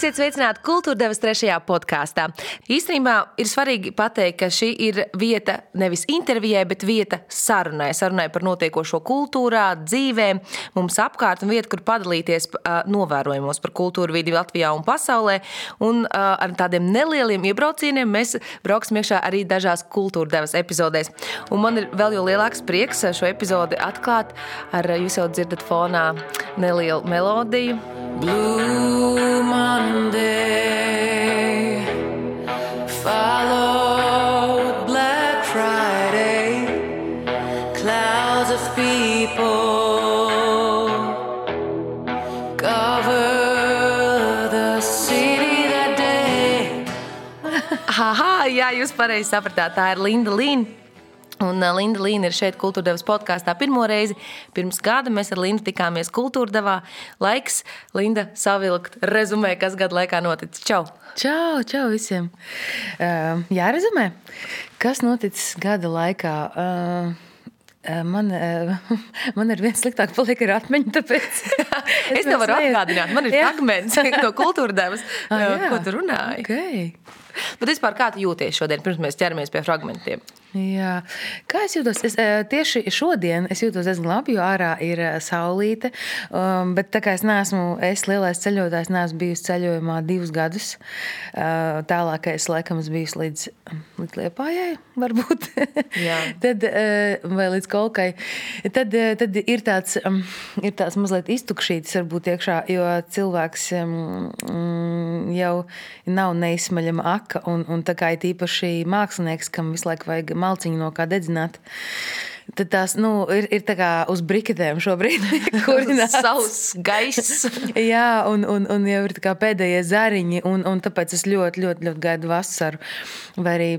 Esiet sveicināti kultūrdevas trešajā podkāstā. Īstenībā ir svarīgi pateikt, ka šī ir vieta nevis intervijai, bet vieta sarunai. Sarunai par notiekošo kultūrā, dzīvē, mums apkārt un vieta, kur padalīties novērojumos par kultūru vidi Latvijā un pasaulē. Un ar tādiem nelieliem iebraucieniem mēs brauksim iekšā arī dažās kultūrdevas epizodēs. Un man ir vēl jau lielāks prieks šo epizodi atklāt ar, jūs jau dzirdat fonā, nelielu melodiju. Blue Monday followed Black Friday, clouds of people cover the city that day. Haha, jā, jūs pareizi sapratāt, tā ir Linda Līna. Un Linda Līna ir šeit kultūrdevas podkāstā pirmo reizi. Pirms gada mēs ar Lindu tikāmies kultūrdevā. Laiks, Linda, savilkt rezumē, kas gada laikā noticis. Čau! Čau, čau visiem! Uh, jā, rezumē, kas noticis gada laikā? Uh, Man, man ir viens sliktāk, paliek ar atmiņu. Tāpēc es, es tev varu atgādināt, man ir fragments no kultūra devas, ah, ko tu runāji. Okay. Bet vispār kā tu jūties šodien, pirms mēs ķeramies pie fragmentiem? Jā. Kā es jūtos? Es, tieši šodien es jūtos diezgan labi, jo ārā ir saulīte. Um, bet tā kā es neesmu, es lielais ceļotājs, neesmu bijusi ceļojumā divus gadus. Uh, tālākais laikam es biju līdz, līdz Liepājai, varbūt. tad, uh, vai līdz Kolkai. Tad, uh, tad ir tāds, um, ir tāds mazliet iztukšītis varbūt iekšā, jo cilvēks um, jau nav neizsmaļama aka. Un, un tā kā ir īpaši mākslinieks, kam visu laiku vajag malciņu no kā dedzināt. Tad tās nu, ir, ir tā kā uz briketēm šobrīd, kur ir savs gaiss. Jā, un, un, un jau ir pēdējie zariņi, un, un tāpēc es ļoti, ļoti, ļoti gaidu vasaru. Vai arī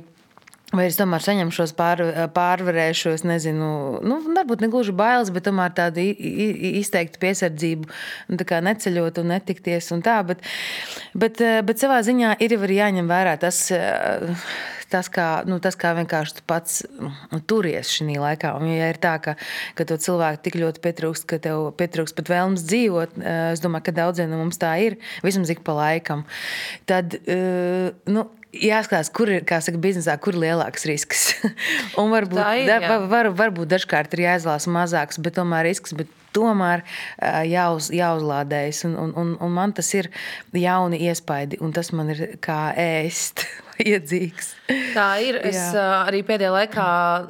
Vai es tomēr saņemšos, pār, pārvarēšu, es nezinu, nu, varbūt ne gluži bailes, bet tomēr tādu izteiktu piesardzību, nu, neceļot un netikties un tā. Bet, bet, bet savā ziņā ir arī jāņem vērā tas tas, kā, nu, tas, kā vienkārši tu pats nu, turies šajā laikā. Un, ja ir tā, ka, ka to cilvēku tik ļoti pietrūkst, ka tev pietrūkst pat vēlmes dzīvot, eh, es domāju, ka daudziem no mums tā ir, vismaz ik pa laikam, tad, eh, nu, jāskatās, kur ir saka, biznesā, kur ir lielāks risks. un varbūt, ir, jā. da, var, varbūt dažkārt ir jāizlās mazāks, bet tomēr risks. Bet tomēr jāuz, jāuzlādējas. Un, un, un, un man tas ir jauni iespaidi, un tas man ir kā ēst. Iedzīgs. Tā ir. Es Jā. arī pēdējā laikā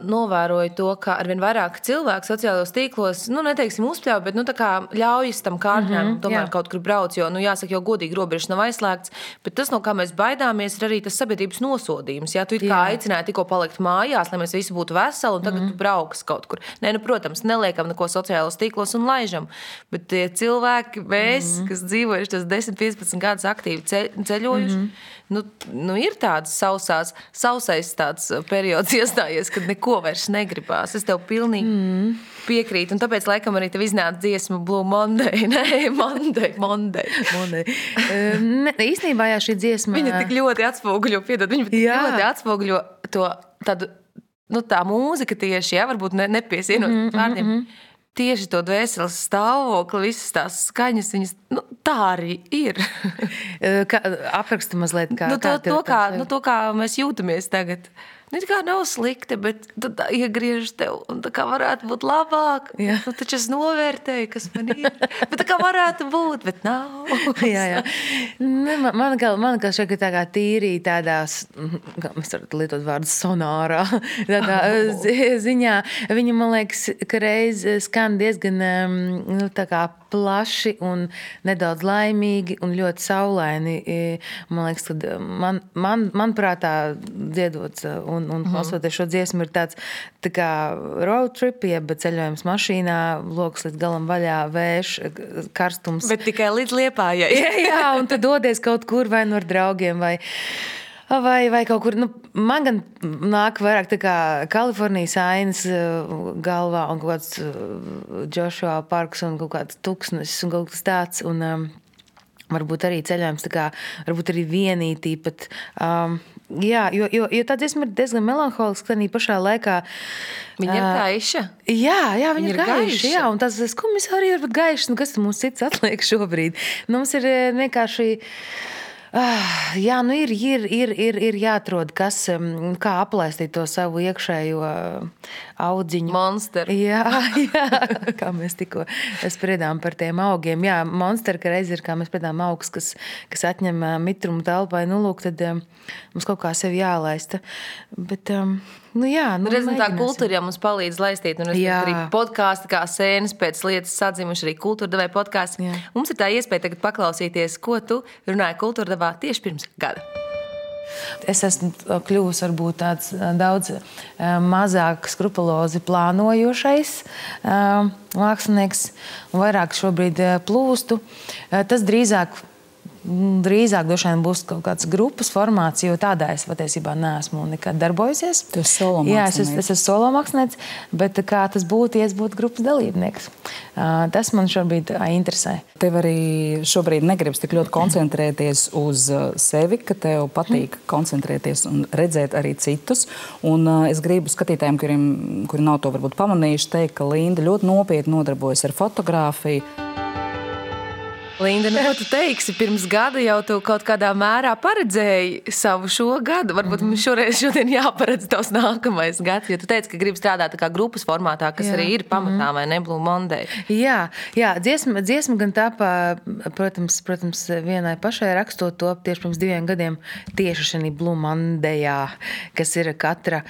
novēroju to, ka arvien vairāk cilvēku sociālajos tīklos, nu, neteiksim, uzspļauj, bet nu, ļaujas tam kārtnēm, mm -hmm, tomēr jā. kaut kur brauc. Jo, nu, jāsaka, jau godīgi robežas nav aizslēgts. Bet tas, no kā mēs baidāmies, ir arī tas sabiedrības nosodījums. Jā, tu kā aicināji tikko palikt mājās, lai mēs visi būtu veseli, un tagad mm -hmm. tu brauks kaut kur. Nē, nu, protams, neliekam neko sociālos tīklos un laižam. Bet tie cilvēki, mēs, mm -hmm. kas dzīvojuši 10, 15 gadus aktīvi ceļojuši, mm -hmm. nu, nu, ir tāds sausās, sausais tāds periods iestājies, kad neko vairs negribās. Es tev pilnīgi mm piekrītu. Un tāpēc, laikam, arī tev iznāca dziesma Blue Monday. Nē, Monday, Monday. Monday. ne, īstenībā jā, šī dziesma. Viņa tik ļoti atspoguļo, piedod, viņa tik jā. ļoti atspoguļo to tādu. Nu, tā mūzika tieši, ja, varbūt ne, nepiesienot mm -hmm, vārdiem. Mm -hmm tieši to dvēseles stāvokli, visas tās skaņas, viņas, nu, tā arī ir. Apraksta mazliet, kā, nu, to, kā, to, kā, nu, to, kā mēs jūtamies tagad. Nu, tā kā nav slikti, bet tad iegriežas tev, un tā kā varētu būt labāk. Jā. Nu, taču es novērtēju, kas man ir. bet tā kā varētu būt, bet nav. jā, jā. Ne, man, man, kā, man kā šeit tā kā tīri tādās, kā mēs varam lietot vārdu sonārā, tādā ziņā. Viņa, man liekas, ka reiz skan diezgan, nu, tā kā plaši un nedaudz laimīgi un ļoti saulaini. Man liekas, ka man, man, man prātā dziedot un, un mhm. klausoties šo dziesmu ir tāds tā kā road trip, jeb ceļojums mašīnā, lokus līdz galam vaļā, vējš, karstums. Bet tikai līdz liepājai. jā, jā, un tad dodies kaut kur vai nu draugiem vai Vai, vai kaut kur, nu, man gan nāk vairāk tā kā Kalifornijas ainas uh, galvā un kaut kāds uh, Joshua parks un kaut kāds tuksnes un kaut kas tāds. Un, um, varbūt arī ceļojums, kā, varbūt arī vienītī, pat um, Jā, jo, jo, jo tā dziesma ir diezgan melanholiska. Tā pašā laikā viņa ir gaiša. Jā, jā viņa, viņa ir gaiša. gaiša. Jā, un tas skumjas arī ir gaišs. Nu, kas mums cits atliek šobrīd? Nu, mums ir vienkārši. Ah, jā, nu ir, ir, ir, ir, ir jāatrod, kas, kā aplaistīt to savu iekšējo audziņu. Monsteru. Jā, jā, kā mēs tikko spriedām par tiem augiem. Jā, monsteri, ka reiz ir, kā mēs spriedām augs, kas, kas atņem mitrumu telpai, nu lūk, tad mums kaut kā sevi jālaista. Bet, Nu, jā, nu, Redz, nu, tā kultūra jau mums palīdz laistīt. Un es arī podkāstu kā sēnes pēc lietas sadzimuši arī kultūra devēja podkāstu. Mums ir tā iespēja tagad paklausīties, ko tu runāji kultūra devā tieši pirms gada. Es esmu kļuvusi varbūt tāds daudz mazāk skrupulozi plānojošais mākslinieks, un vairāk šobrīd plūstu. Tas drīzāk Drīzāk būs kaut kāds grupas formāts, jo tādā es patiesībā neesmu nekad darbojusies. Tu esi solo mākslinieks. Jā, es, es, es esmu solo mākslinieks, bet kā tas būtu, ja es būtu grupas dalībnieks? Tas man šobrīd interesē. Tev arī šobrīd negribas tik ļoti koncentrēties uz sevi, ka tev patīk hmm. koncentrēties un redzēt arī citus. Un es gribu skatītājiem, kuriem, kuri nav to varbūt pamanījuši, teikt, ka Linda ļoti nopietni nodarbojas ar fotografiju. Linda, nu, ko tu teiksi? Pirms gada jau tu kaut kādā mērā paredzēji savu šo gadu. Varbūt mums šoreiz šodien jāparedz tavs nākamais gads. Jo tu teici, ka gribi strādāt kā grupas formātā, kas jā. arī ir pamatā mm vai ne Blue Monday. Jā, jā dziesma, dziesma gan tāpā, protams, protams, vienai pašai rakstot to tieši pirms diviem gadiem tieši šajā Blue Mondayā, kas ir katra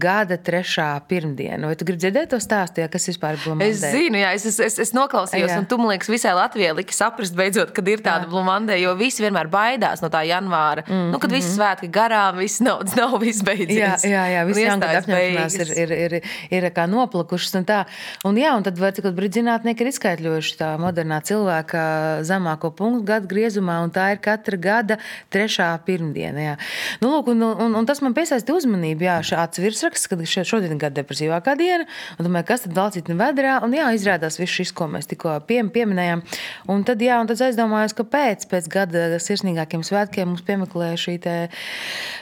gada trešā pirmdiena. Vai tu gribi dzirdēt to stāstu, kas vispār ir Blue Monday? Es zinu, jā, es, es, es, es noklausījos, jā. un tu, man liekas, visai Latvijai liki saprast, beidzot, kad ir tāda blūmandē, jo visi vienmēr baidās no tā janvāra. Mm, nu, kad mm, visi mhm. svētki garām, viss naudas nav, viss beidzies. Jā, jā, jā jaungada apņemšanās ir, ir, ir, ir, ir kā noplakušas un tā. Un jā, un tad var cik brīdi zinātnieki ir izskaidrojuši tā modernā cilvēka zemāko punktu gadu griezumā, un tā ir katra gada trešā pirmdiena. Jā. Nu, lūk, un, un, un tas man piesaista uzmanību, jā, šāds virsraksts, kad šodien ir gada depresīvākā diena, un domāju, kas tad valcīt vedrā, un jā, izrādās viss šis, ko mēs tikko pieminējām. Un tad, jā, un tad aizdomājos, kāpēc pēc gada sirsnīgākiem svētkiem mums piemeklēja šī te,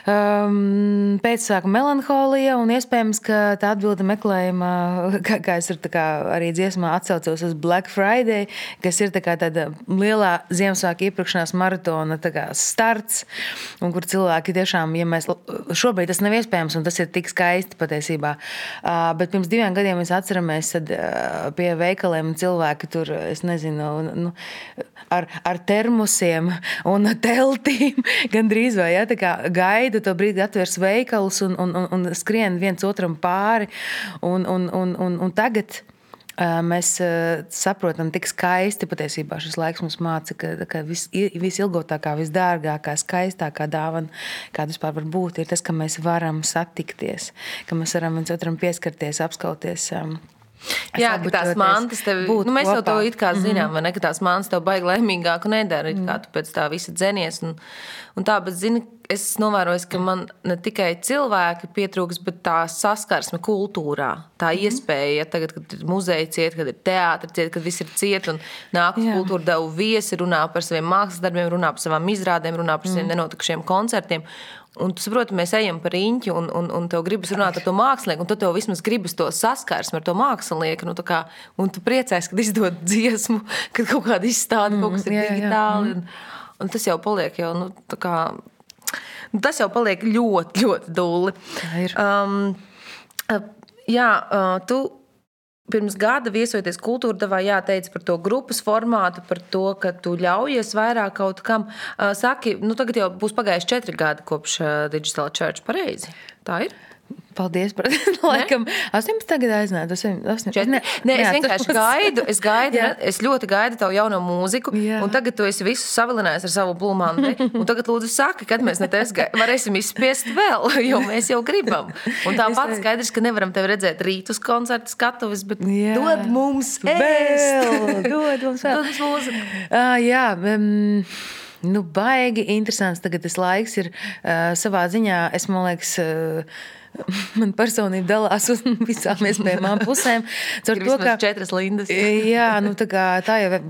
um, pēcsāka melanholija. Iespējams, ka tā atbilde meklējuma, kā, kā es kā arī dziesmā atsaucos uz Black Friday, kas ir tā tāda lielā Ziemassvētku iepirkšanās maratona starts, un kur cilvēki tiešām, ja mēs šobrīd tas nav iespējams, un tas ir tik skaisti patiesībā. Uh, bet pirms diviem gadiem mēs atceramies, kad uh, pie veikaliem cilvēki tur, es nezinu, nu, ar, ar termosiem un teltīm. Gan drīz vai ja, gaida to brīdi, atvērs veikalus un, un, un, un skrien viens otram pāri. Un, un, un, un, un tagad mēs saprotam, cik skaisti patiesībā šis laiks mums māca, ka, ka vis, visilgotākā, visdārgākā, skaistākā dāvana, kāda vispār var būt, ir tas, ka mēs varam satikties, ka mēs varam viens otram pieskarties, apskauties. Es Jā, ka tās mantas tev būtu. Nu, mēs kopā. jau to it kā zinām, mm -hmm. ne, ka tās mantas tev baigi laimīgāku nedara. Mm -hmm. Kā tu pēc tā visa dzenies. Un, un tā, bet zini, es novēroju, ka man ne tikai cilvēki pietrūks, bet tā saskarsme kultūrā. Tā mm iespēja, ja tagad, kad ir muzeja cieta, kad ir teātris cieta, kad viss ir cieta un nāk uz kultūra devu viesi, runā par saviem mākslas darbiem, runā par savām izrādēm, runā par saviem mm nenotikušiem koncertiem. Un tu saproti, mēs ejam par riņķi, un, un, un tev gribas runāt ar to mākslinieku, un tad tev vismaz gribas to saskarsmi ar to mākslinieku. Nu, kā, un tu priecājies, kad izdod dziesmu, kad kaut kāda izstāde, mm, kaut kas ir jā, digitāli. Jā, mm. un, un tas jau paliek jau, nu, kā, nu, tas jau paliek ļoti, ļoti dūli. Um, jā, tu Pirms gada viesojoties kultūra devā, jāteic par to grupas formātu, par to, ka tu ļaujies vairāk kaut kam. Saki, nu tagad jau būs pagājuši četri gadi kopš Digital Church, pareizi? Tā ir? Paldies par to. Laikam, 18 tagad aiznāk. Tas ir 18. Nē, nē, es vienkārši gaidu. Es, gaidu es ļoti gaidu tavu jauno mūziku. Jā. Un tagad tu esi visu savilinājis ar savu blūmānu. Un tagad lūdzu saki, kad mēs varēsim izspiest vēl, jo mēs jau gribam. Un tāpat skaidrs, ka nevaram tevi redzēt rītus koncertu skatuves, bet jā. dod mums vēl. dod mums vēl. Dod mums mūziku. Uh, jā. Um, nu, baigi interesants tagad tas laiks ir uh, savā ziņā. Es man liekas, uh, man personība dalās uz visām iespējamām pusēm. Tur to, ka četras lindas. jā, nu, tā, kā, tā jau,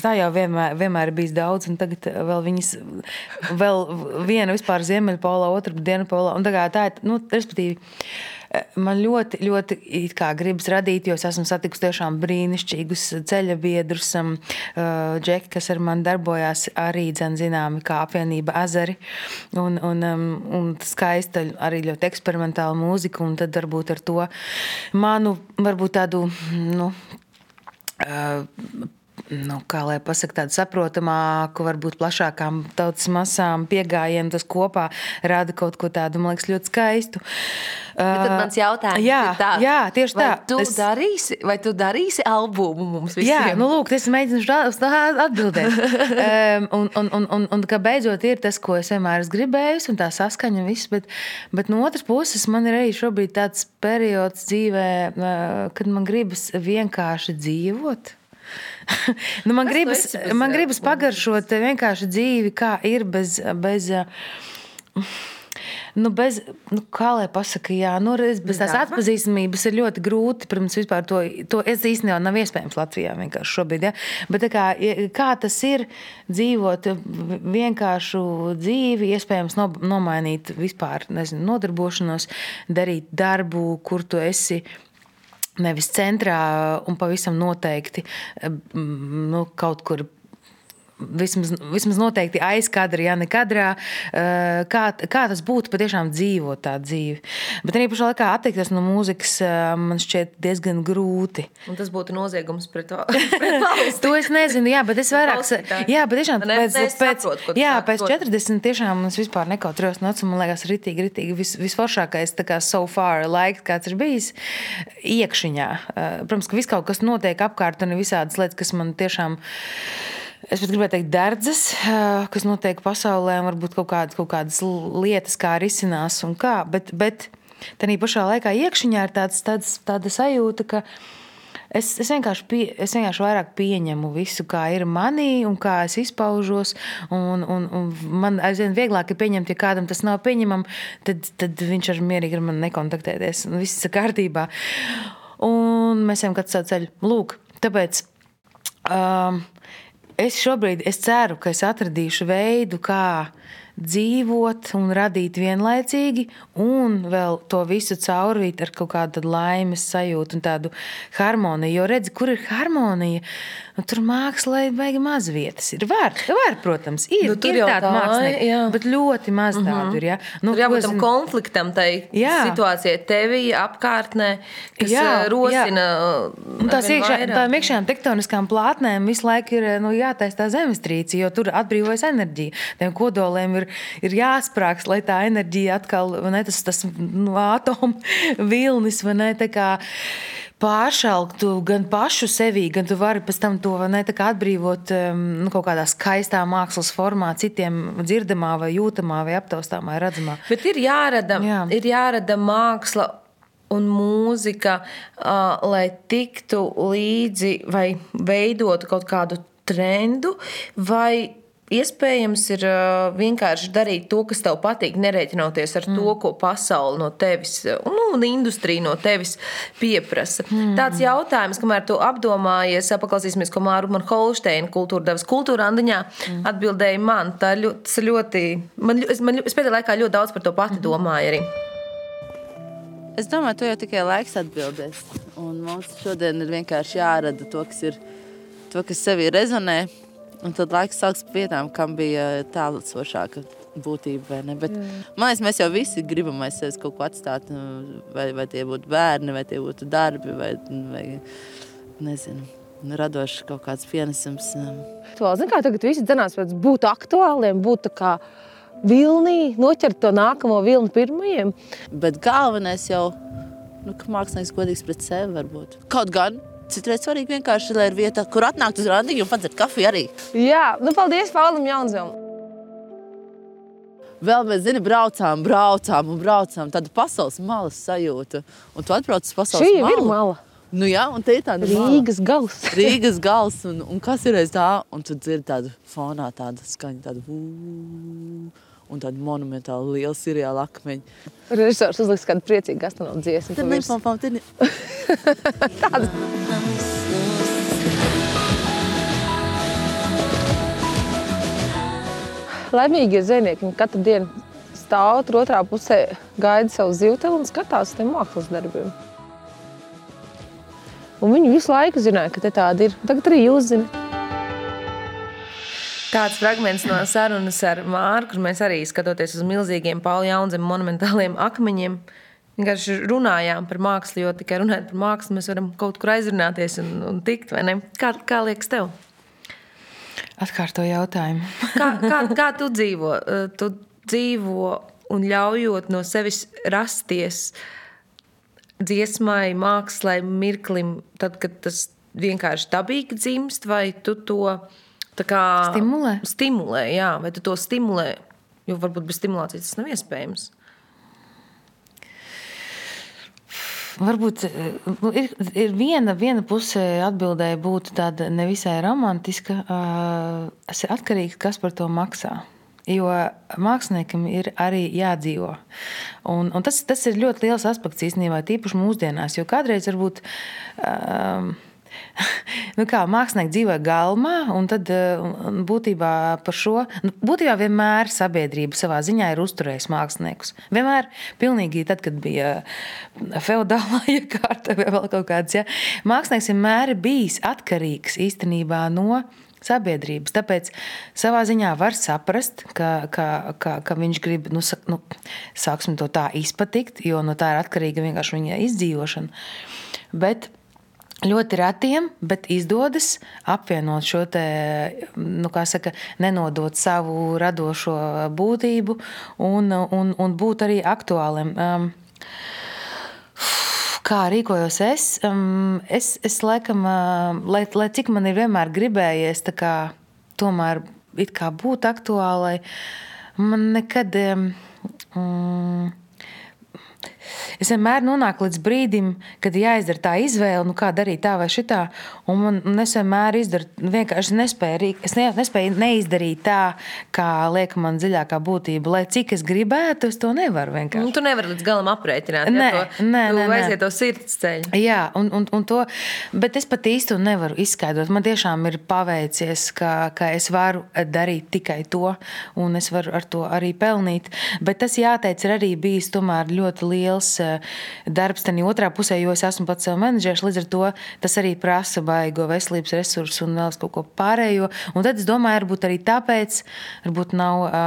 tā jau vienmēr, vienmēr ir bijis daudz, un tagad vēl viņas, vēl viena vispār ziemeļpolā, otra dienapolā, un tā kā tā ir, nu, respektīvi, Man ļoti, ļoti gribas radīt, jo es esmu satikusi tiešām brīnišķīgus ceļa biedrus. Um, uh, Džeki, kas ar mani darbojās, arī zināmi kā apvienība Azari. Un, un, um, un skaista arī ļoti eksperimentāla mūzika. Un tad varbūt ar to manu, varbūt tādu, nu, uh, nu, kā lai pasakā, tādu saprotamāku, varbūt plašākām tautas masām piegājienu, tas kopā rada kaut ko tādu, man liekas, ļoti skaistu. Bet tad mans jautājums jā, ir tāds, jā, tieši tā. Tu es... darīsi, vai tu darīsi albumu mums visiem? Jā, nu lūk, es mēģināšu atbildēt. um, un, un, un, un, un ka beidzot ir tas, ko es vienmēr esmu gribējis, un tā saskaņa viss, bet, bet no otras puses man ir arī šobrīd tāds periods dzīvē, kad man gribas vienkārši dzīvot. nu, man, gribas, man gribas pagaršot vienkārši dzīvi, kā ir bez. bez Nu, bez, nu, kā lai pasakā, jā, nu, bez tās atpazīstamības ir ļoti grūti. Protams, vispār to, to es īstenībā nav iespējams Latvijā vienkārši šobrīd. Ja? Bet kā, kā tas ir dzīvot vienkāršu dzīvi, iespējams no, nomainīt vispār nezinu, nodarbošanos, darīt darbu, kur tu esi nevis centrā un pavisam noteikti nu, kaut kur vismaz, vismaz noteikti aizkadrā, ja ne kadrā, eh, kā, kā tas būtu patiešām dzīvot tā dzīvi. Bet arī pašā laikā atteikties no mūzikas eh, man šķiet diezgan grūti. Un tas būtu noziegums pret, pret valsti. to es nezinu, jā, bet es vairāk, jā, bet tiešām ne, pēc, ne, pēc, saprotu, jā, pēc 40 tiešām es vispār nekautrējos no man liekas ritīgi, ritīgi vis, visforšākais tā kā so far laiks, kāds ir bijis iekšiņā. Eh, protams, ka viss kaut kas notiek apkārt un visādas lietas, kas man tiešām Es pat gribēju teikt, derdzes, kas notiek pasaulē, un varbūt kaut kādas, kaut kādas lietas, kā risinās un kā. Bet, bet tā pašā laikā iekšā ir tāds, tāds, tāda sajūta, ka es, es, vienkārši pie, es vienkārši vairāk pieņemu visu, kā ir manī un kā es izpaužos. Un, un, un man aizvien vieglāk ir pieņemt, ja kādam tas nav pieņemams, tad, tad viņš ar mierīgi ar mani nekontaktēties. Viss ir kārtībā. Un mēs ejam katru savu ceļu. Lūk, tāpēc. Um, es šobrīd es ceru, ka es atradīšu veidu, kā dzīvot un radīt vienlaicīgi, un vēl to visu caurvīt ar kaut kādu laimes sajūtu un tādu harmoniju. Jo redzi, kur ir harmonija, nu, tur mākslā ir baigi maz vietas. Ir var, var protams, ir, nu, ir tāda tā, mākslinieka, jā. bet ļoti maz mm -hmm. tādu ir. Ja? Nu, tur jābūt tam zin... konfliktam, tai jā. situācijai tevī, apkārtnē, kas jā, rosina. Jā. Tās iekšā, tām iekšējām tektoniskām plātnēm visu laiku ir nu, jātaisa tā zemestrīce, jo tur atbrīvojas enerģija. Tiem kodoliem ir, ir jāsprāgst, lai tā enerģija atkal, ne, tas, tas nu, atomu vilnis, vai ne, pāršalktu gan pašu sevī, gan tu vari pēc tam to ne, atbrīvot nu, kaut kādā skaistā mākslas formā, citiem dzirdamā, vai jūtamā, vai aptaustāmā, vai redzamā. Bet ir jārada, Jā. ir jārada māksla. Un mūzika, uh, lai tiktu līdzi vai veidotu kaut kādu trendu, vai Iespējams, ir vienkārši darīt to, kas tev patīk, nerēķinoties ar mm. to, ko pasaule no tevis nu, un industrija no tevis pieprasa. Mm. Tāds jautājums, kamēr tu apdomājies, paklausīsimies, ko Mārta Holsteina kultūra devas kultūra andiņā, mm. atbildēja man. Tā ļoti, ļoti man, es, man, es pēdējā laikā ļoti daudz par to pati mm. domāju arī. Es domāju, to jau tikai laiks atbildēs. Un mums šodien ir vienkārši jārada to, kas, ir, to, kas sevī rezonē Un tad laiks sāks vietām, kam bija tālsošāka būtība. Bet, man liekas, mēs jau visi gribam aiz sevis kaut ko atstāt. Nu, vai, vai tie būtu bērni, vai tie būtu darbi, vai, vai nezinu. Radošs kaut kāds pienesums. Aktuāli. Zin, kā tagad viss dzinās pēc būt aktuāliem, būt kā vilnī, noķert to nākamo vilni pirmajiem. Bet galvenais jau, nu, ka mākslinieks godīgs pret sevi varbūt. Kaut gan Citreiz svarīgi vienkārši, lai ir vieta, kur atnākt uz randiņu un padzert kafiju arī. Jā, nu paldies Paulim Jaunzēm. Vēl mēs, zinām, braucām, braucām un braucām. Tāda pasaules malas sajūta. Un tu atbrauc uz pasaules Šī malu. ir mala. Nu, jā, un te ir tāda Rīgas gals. Rīgas gals, un, un kas ir aiz tā? Un tu dzirdi tādu fonā, tādu skaņu, tādu vū, un tādu monumentālu lielu seriālu akmeņu. Režisors uzliks kādu priecīgu gastronomu dziesmu. Tad nepam, pam, tad ne... Laimīgi ir zvejnieki, katru dienu stāv tur otrā pusē, gaida savu zivteli un skatās uz tiem mākslas darbiem. Un viņi visu laiku zināja, ka te tāda ir. Tagad arī jūs zināt. Tāds fragments no sarunas ar Mārku, kur mēs arī skatoties uz milzīgiem Pauli Jaunzem monumentāliem akmeņiem, vienkārši runājām par mākslu, jo tikai runājot par mākslu, mēs varam kaut kur aizrunāties un, un tikt? Kā, kā liekas tev? Atkārto jautājumu. Kā, kā, kā tu dzīvo? Tu dzīvo un ļaujot no sevis rasties dziesmai, mākslai, mirklim, tad, kad tas vienkārši dabīgi dzimst, vai tu to kā Stimulē? Stimulē, jā, vai tu to stimulē? Jo varbūt bez stimulācijas tas nav iespējams. Varbūt eh, nu, ir, ir viena, viena puse atbildēja būtu tāda nevisai romantiska. Tas ir atkarīgs, kas par to maksā. Jo māksliniekam ir arī jādzīvo. Un, un tas, tas ir ļoti liels aspekts īstenībā, tīpaši mūsdienās. Jo kādreiz varbūt. Um, Nu kā, mākslinieki dzīvoja galmā, un tad un būtībā par šo nu, būtībā vienmēr sabiedrība savā ziņā ir uzturējusi māksliniekus. Vienmēr, pilnīgi tad, kad bija feudālā iekārta vai vēl kaut kāds, ja, mākslinieks vienmēr ir bijis atkarīgs īstenībā no sabiedrības. Tāpēc savā ziņā var saprast, ka, ka, ka, ka viņš grib, nu, sa- nu, sāksim to tā izpatikt, jo no tā ir atkarīga vienkārši viņa izdzīvošana. Bet Ļoti retiem, bet izdodas apvienot šo te, nu, saka, nenodot savu radošo būtību un, un, un būt arī aktuāliem. Um, Kā rīkojos es? Um, es, es laikam, uh, lai, lai cik man ir vienmēr gribējies, kā, tomēr it kā būt aktuālai, man nekad. Um, mm, Es vienmēr nonāku līdz brīdim, kad jāizdara tā izvēle, nu, kā darīt tā vai šitā. Un, man, un es vienmēr izdaru, vienkārši nespēju, es ne, nespēju neizdarīt tā, kā liek man dziļākā būtība. Lai cik es gribētu, es to nevaru vienkārši. Nu, tu nevari līdz galam aprēķināt, Nē, ja to, nē, nē, aiziet to sirds ceļu. Jā, un, un, un to, bet es pat īsti nevaru izskaidrot. Man tiešām ir paveicies, ka, ka es varu darīt tikai to, un es varu ar to arī pelnīt. Bet tas, jāteic, ir arī bijis tomēr ļoti liels eh, darbs tajā otrā pusē, jo es esmu pats sev menedžers. Līdz ar to tas arī prasa baigo veselības resursus un vēl kaut ko pārējo. Un tad es domāju, varbūt arī tāpēc, varbūt nav, ā,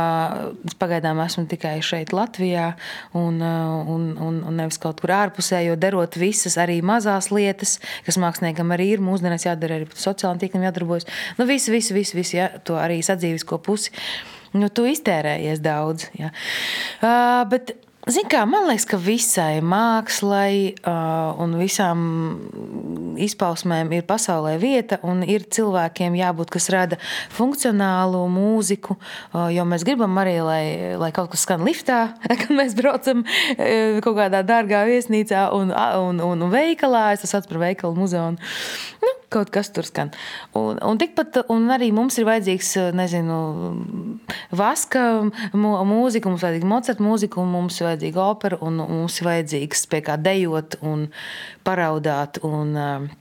es pagaidām esmu tikai šeit Latvijā un, ā, un, un, un nevis kaut kur ārpusē, jo darot visas arī mazās lietas, kas māksliniekam arī ir mūsdienās jādara, arī sociālajiem tīkliem jādarbojas. Nu, visu, visu, visu, visu ja, to arī sadzīvisko pusi. Nu, tu iztērējies daudz. Ja. Uh, bet, Zin kā, man liekas, ka visai mākslai uh, un visām izpausmēm ir pasaulē vieta, un ir cilvēkiem jābūt, kas rada funkcionālu mūziku. Uh, jo mēs gribam arī, lai, lai kaut kas skan liftā, kad mēs braucam uh, kaut kādā dārgā viesnīcā un, un, un, un veikalā. Es saucu par veikalu muzeju. Nu, kaut kas tur skan. Un, un, tikpat, un arī mums ir vajadzīgs, nezinu, vaska mū- mūzika, mums vajadzīga Mocarta mūzika, un mums ir vajadzīga opera, un mums ir vajadzīgs pie kā dejot un paraudāt un uh,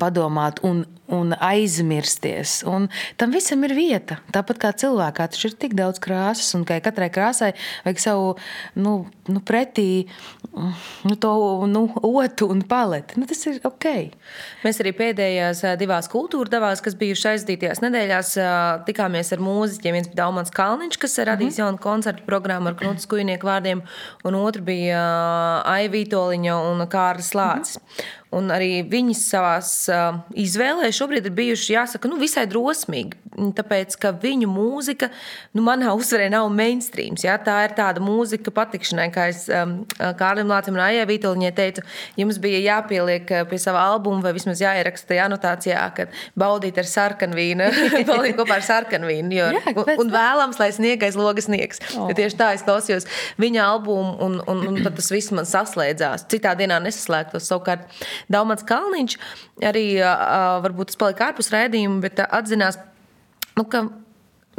padomāt un, un aizmirsties. Un tam visam ir vieta. Tāpat kā cilvēkā, taču ir tik daudz krāsas, un ka katrai krāsai vajag savu nu, nu, pretī, to nu, otru un paleti. Nu, tas ir ok. Mēs arī pēdējās divās kultūra devās, kas bijušas aizdītajās nedēļās, tikāmies ar mūziķiem. Viens bija Daumans Kalniņš, kas ir radījis jaunu koncertu programmu ar Knutas Kujnieku vārdiem, un otru bija Aiva Vitoļiņa un Kārlis Lācis. Un arī viņi savā izvēlē šobrīd ir bijuši, jāsaka, nu, visai drosmīgi. Tāpēc, ka viņu mūzika, nu, manā uztverē nav mainstreams. Ja? Tā ir tāda mūzika patikšanai, kā es um, Kārlim Lācim un Aijai Vitoļņai teicu, jums bija jāpieliek pie sava albuma vai vismaz jāieraksta tajā anotācijā, ka baudīt ar sarkanvīnu, baudīt kopā ar sarkanvīnu, jo, Jā, un, un vēlams, lai sniegais logas sniegs. Oh. Ja tieši tā es klausījos viņa albumu un, un, un tad tas viss man saslēdzās. Citā dienā nesaslēgtos. Savukārt Daumans Kalniņš arī varbūt tas palika ārpus rēdījuma, bet atzinās, nu, ka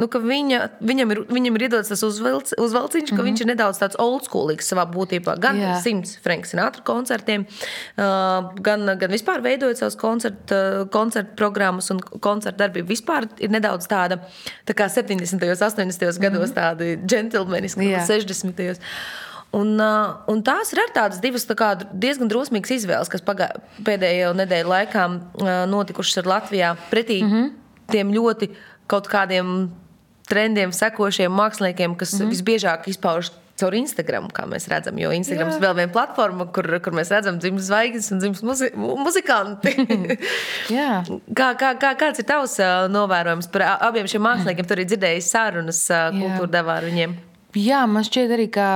nu, viņa, viņam, ir, viņam ir iedots tas uzvelc, uzvalciņš, ka mm -hmm. viņš ir nedaudz tāds old schoolīgs savā būtībā. Gan Jā. simts Franka Sinatra koncertiem, uh, gan, gan vispār veidojot savus koncertu, koncertu programmas un koncertu darbību. Vispār ir nedaudz tāda tā kā 70. un 80. gados, mm -hmm. tādi džentlmeniski, 60. Un, uh, un tās ir tādas divas tā kā, diezgan drosmīgas izvēles, kas pagā, pēdējo nedēļu laikā uh, notikušas ar Latvijā pretī mm -hmm. tiem ļoti kaut kādiem trendiem sekošiem māksliniekiem, kas mm -hmm. visbiežāk izpaužas caur Instagram, kā mēs redzam. Jo Instagram ir vēl viena platforma, kur, kur mēs redzam dzimumus zvaigznes un dzimumus muzi muzikanti. kā, kā, kā, kāds ir tavs novērojums par abiem šiem māksliniekiem? Tur ir dzirdējis sarunas kultūra devā ar viņiem. Jā, man šķiet arī, ka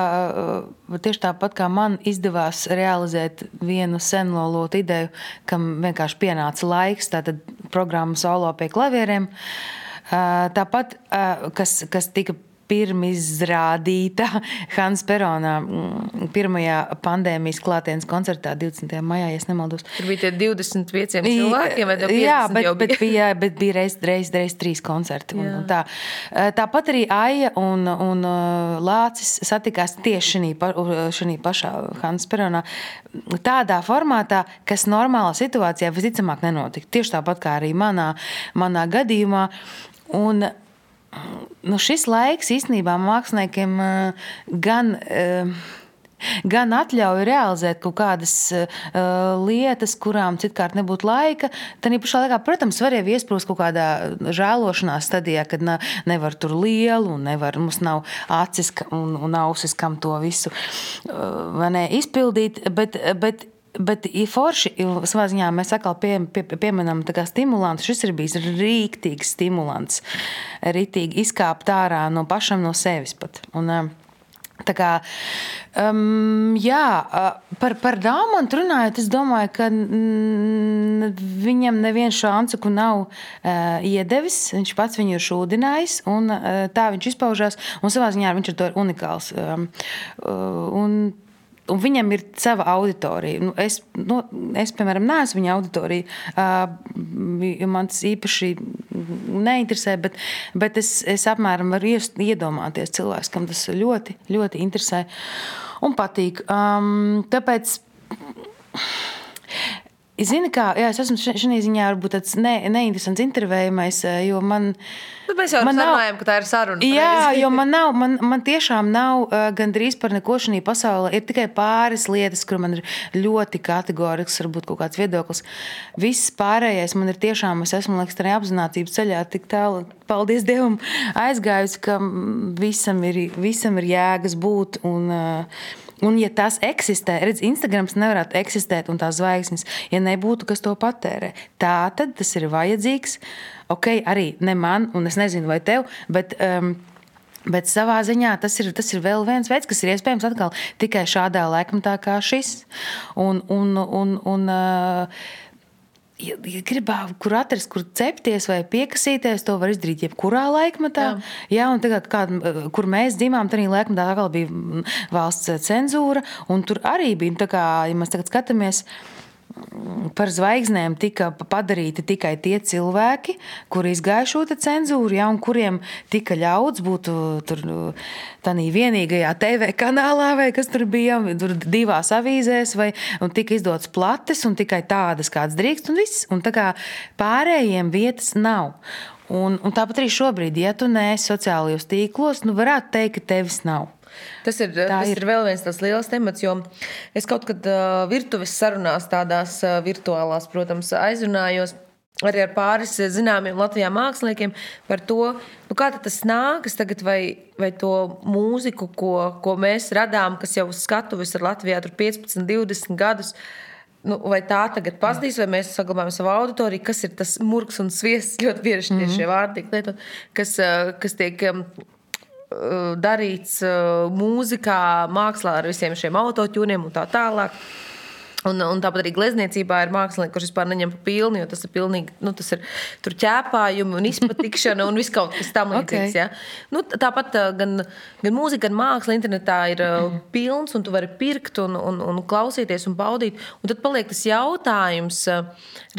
tieši tāpat kā man izdevās realizēt vienu senlolotu ideju, kam vienkārši pienāca laiks, tātad programma solo pie klavieriem. Uh, Tāpat, kas, kas tika pirmizrādīta Hansa Peronā mm, pirmajā pandēmijas klātienes koncertā 20. maijā, ja nemaldos. Tur bija tie 25 cilvēki, vai 50 Jā, bet, bet bija, bet bija reiz, reiz, reiz trīs koncerti. Un, un tā. Tāpat arī Aija un, un Lācis satikās tieši šī pašā Hansa Peronā. Tādā formātā, kas normālā situācijā visticamāk nenotika. Tieši tāpat kā arī manā, manā gadījumā. Un, nu, šis laiks īstenībā māksliniekiem eh, gan. Uh, gan atļauj realizēt kaut kādas uh, lietas, kurām citkārt nebūtu laika. Tad, pašā laikā, protams, var jau iesprūst kaut kādā žēlošanās stadijā, kad ne, nevar tur lielu, un nevar, mums nav acis un, un ausis, kam to visu uh, ne, izpildīt. Bet, bet Bet ir forši, savā ziņā mēs atkal pie, pie, pieminam stimulantu. Šis ir bijis rīktīgs stimulants, rītīgi izkāpt ārā no pašam no sevis. Pat. Un, Tā kā, um, jā, par, par Dāmontu runājot, es domāju, ka mm, viņam nevienu šansu nav uh, iedevis. Viņš pats viņu ir šūdinājis, un uh, tā viņš izpaužās. Un savā ziņā viņš ir unikāls. Um, uh, un Un viņam ir sava auditorija. Nu, es, nu, es, piemēram, neesmu viņa auditorija. Uh, man tas īpaši neinteresē, bet, bet es, es apmēram varu iedomāties cilvēku, kam tas ļoti, ļoti interesē un patīk. Um, tāpēc. Zini, kā jā, es esmu šajā ziņā varbūt tāds ne, neinteresants intervējumais, jo man. Bet mēs jau runājam, ka tā ir saruna. Jā, reizi. jo man nav, man, man tiešām nav uh, gandrīz par neko šajā pasaulē. Ir tikai pāris lietas, kur man ir ļoti kategorisks, varbūt kaut kāds viedoklis. Viss pārējais man ir tiešām, es esmu liekas, tādā apziņotības ceļā tik tālu, paldies Dievam, aizgājusi, ka visam ir, visam ir jēgas būt. Un, uh, Un, ja tas eksistē, redz, Instagrams nevarētu eksistēt un tās zvaigznes, ja nebūtu kas to patērē. Tā tad tas ir vajadzīgs. Ok, arī ne man, un es nezinu, vai tev, bet. Um, Bet savā ziņā tas ir, tas ir vēl viens veids, kas ir iespējams atkal tikai šādā laikmatā kā šis. Un, un, un, un, uh, ja, ja gribā, kur atrast, kur cepties vai piekasīties, to var izdarīt jebkurā laikmetā. Jā. Jā, tagad, kā, kur mēs dzimām, tad laikmetā atkal bija valsts cenzūra, un tur arī bija, tā kā, ja mēs tagad skatāmies, par zvaigznēm tika padarīti tikai tie cilvēki, kuri izgāja šo cenzūru, ja, un kuriem tika ļauts būt tādā vienīgajā TV kanālā, vai kas tur bija, tur divās avīzēs, vai tika izdots plates, un tikai tādas, kādas drīkst, un viss. Un tā kā pārējiem vietas nav. Un, un tāpat arī šobrīd, ja tu neesi sociālajos tīklos, nu varētu teikt, ka tevis nav. Tas ir, Tā tas ir. ir vēl viens tāds liels temats, jo es kaut kad uh, virtuves sarunās, tādās uh, virtuālās, protams, aizrunājos. Arī ar pāris zināmiem Latvijas māksliniekiem par to, nu kā tas nākas tagad, vai, vai to mūziku, ko, ko mēs radām, kas jau uz skatuves ir Latvijā 15, 20 gadus, nu, vai tā tagad pazudīs, vai mēs saglabājam savu auditoriju, kas ir tas murgs un sviests, ļoti bieži mm -hmm. šie vārdi tiek lietot, kas, kas tiek darīts mūzikā, mākslā ar visiem šiem autotūniem un tā tālāk. Un, un tāpat arī glezniecībā ir mākslinieki, kurš vispār neņem pa pilnu, jo tas ir pilnīgi, nu, tas ir tur ķēpājumi un izpatikšana un viss kaut kas tam līdzīgs. Okay. Ja? Nu, tāpat gan, gan mūzika, gan māksla internetā ir mm. pilns, un tu vari pirkt un, un, un klausīties un baudīt. Un tad paliek tas jautājums,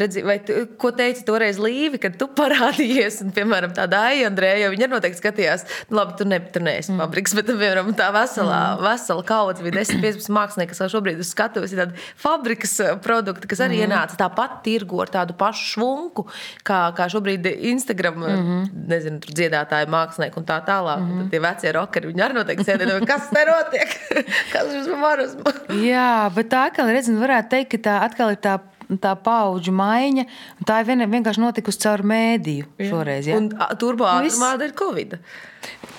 redzi, vai tu, ko teici toreiz Līvi, kad tu parādījies, un, piemēram, tāda Aija Andrēja, viņa noteikti skatījās, nu, labi, tu, ne, tu neesi mm. fabriks, bet, piemēram, tā veselā, mm. vesela kaudze bija 10-15 mākslinieki, kas vēl šobrīd uz skatuves ir tādi fabrikas eh, produkti, kas arī mm -hmm. ienāca tāpat tirgu ar tādu pašu švunku, kā, kā šobrīd Instagram mm -hmm. nezinu, dziedātāji, mākslinieki un tā tālāk. Mm -hmm. Tad tie vecie rockeri, viņi arī noteikti sēdēja, kas te notiek? kas šis marusmu? Jā, bet tā atkal, redzam, varētu teikt, ka tā atkal ir tā tā paudžu maiņa. Tā ir vienkārši notikusi caur mēdīju šoreiz. Ja? Un turbo ātrumā ir Covid.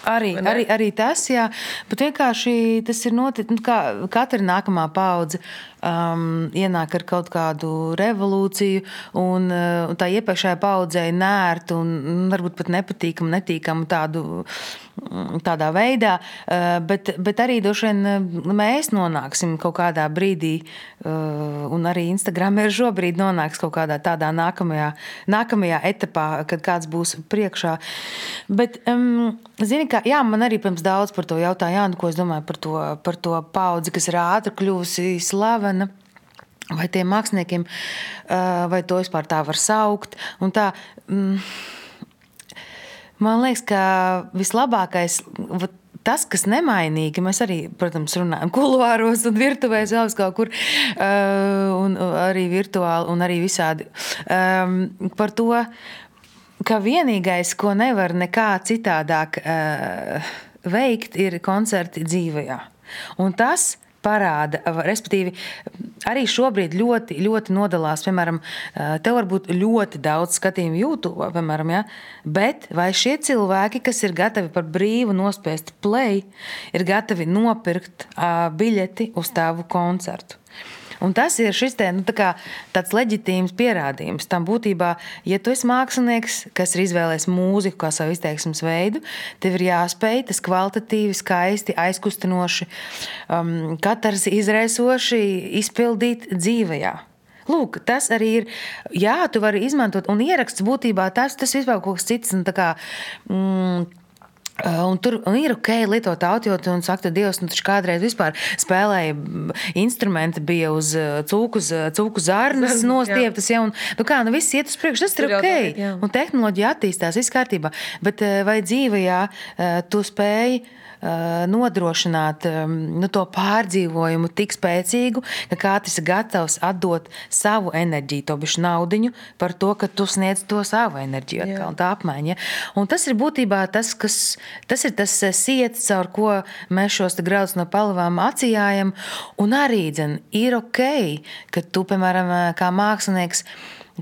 Arī, arī, arī tas, jā. Bet vienkārši tas ir noticis. Nu, kā katra nākamā paudze um, ienāk ar kaut kādu revolūciju, un, uh, un tā iepriekšējā paudzē nērtu un varbūt pat nepatīkamu, netīkamu tādu. Mm, tādā veidā, uh, bet, bet arī droši vien uh, mēs nonāksim kaut kādā brīdī, uh, un arī Instagram ir šobrīd nonāks kaut kādā tādā nākamajā, nākamajā etapā, kad kāds būs priekšā. Bet, um, zini, ka, jā, man arī pirms daudz par to jautāja, Jāni, ko es domāju par to, par to paudzi, kas ir ātri kļuvusi slavena. Vai tiem māksliniekiem, vai to vispār tā var saukt? Un tā, mm, man liekas, ka vislabākais, tas, kas nemainīgi, mēs arī, protams, runājam kuluāros un virtuvēs vēl kaut kur, un arī virtuāli un arī visādi par to, ka vienīgais, ko nevar nekā citādāk uh, veikt, ir koncerti dzīvajā. Un tas parāda, respektīvi, arī šobrīd ļoti, ļoti nodalās. Piemēram, te var būt ļoti daudz skatījumu YouTube, piemēram, ja? bet vai šie cilvēki, kas ir gatavi par brīvu nospiest play, ir gatavi nopirkt biļeti uz tavu koncertu? Un tas ir šis te, nu, tā tāds leģitīms pierādījums tam būtībā, ja tu esi mākslinieks, kas ir izvēlējies mūziku kā savu izteiksmes veidu, tev ir jāspēj tas kvalitatīvi, skaisti, aizkustinoši, um, katrs izraisoši izpildīt dzīvajā. Lūk, tas arī ir. Jā, tu vari izmantot, un ieraksts būtībā tas, tas vispār kaut kas cits. Kā, mm, un tur un ir ok, lietot autotune un saka, Dievs, nu, taču kādreiz vispār spēlēja instrumenti, bija uz uh, cūku, cūku zārnas nostieptas, ja, un, nu kā, nu viss iet uz priekšu, tas ir ok, jā. un tehnoloģija attīstās, viss kārtībā, bet uh, vai dzīvajā tu spēji Eh, nodrošināt nu, to pārdzīvojumu tik spēcīgu, ka katrs ir gatavs atdot savu enerģiju, to bišu naudiņu par to, ka tu sniedz to savu enerģiju atkal, tā apmaiņa. Un tas ir būtībā tas, kas, tas ir tas eh, siets, caur ko mēs šos graudus no palavām acījājam, un arī, dzen, ir ok, ka tu, piemēram, eh, kā mākslinieks,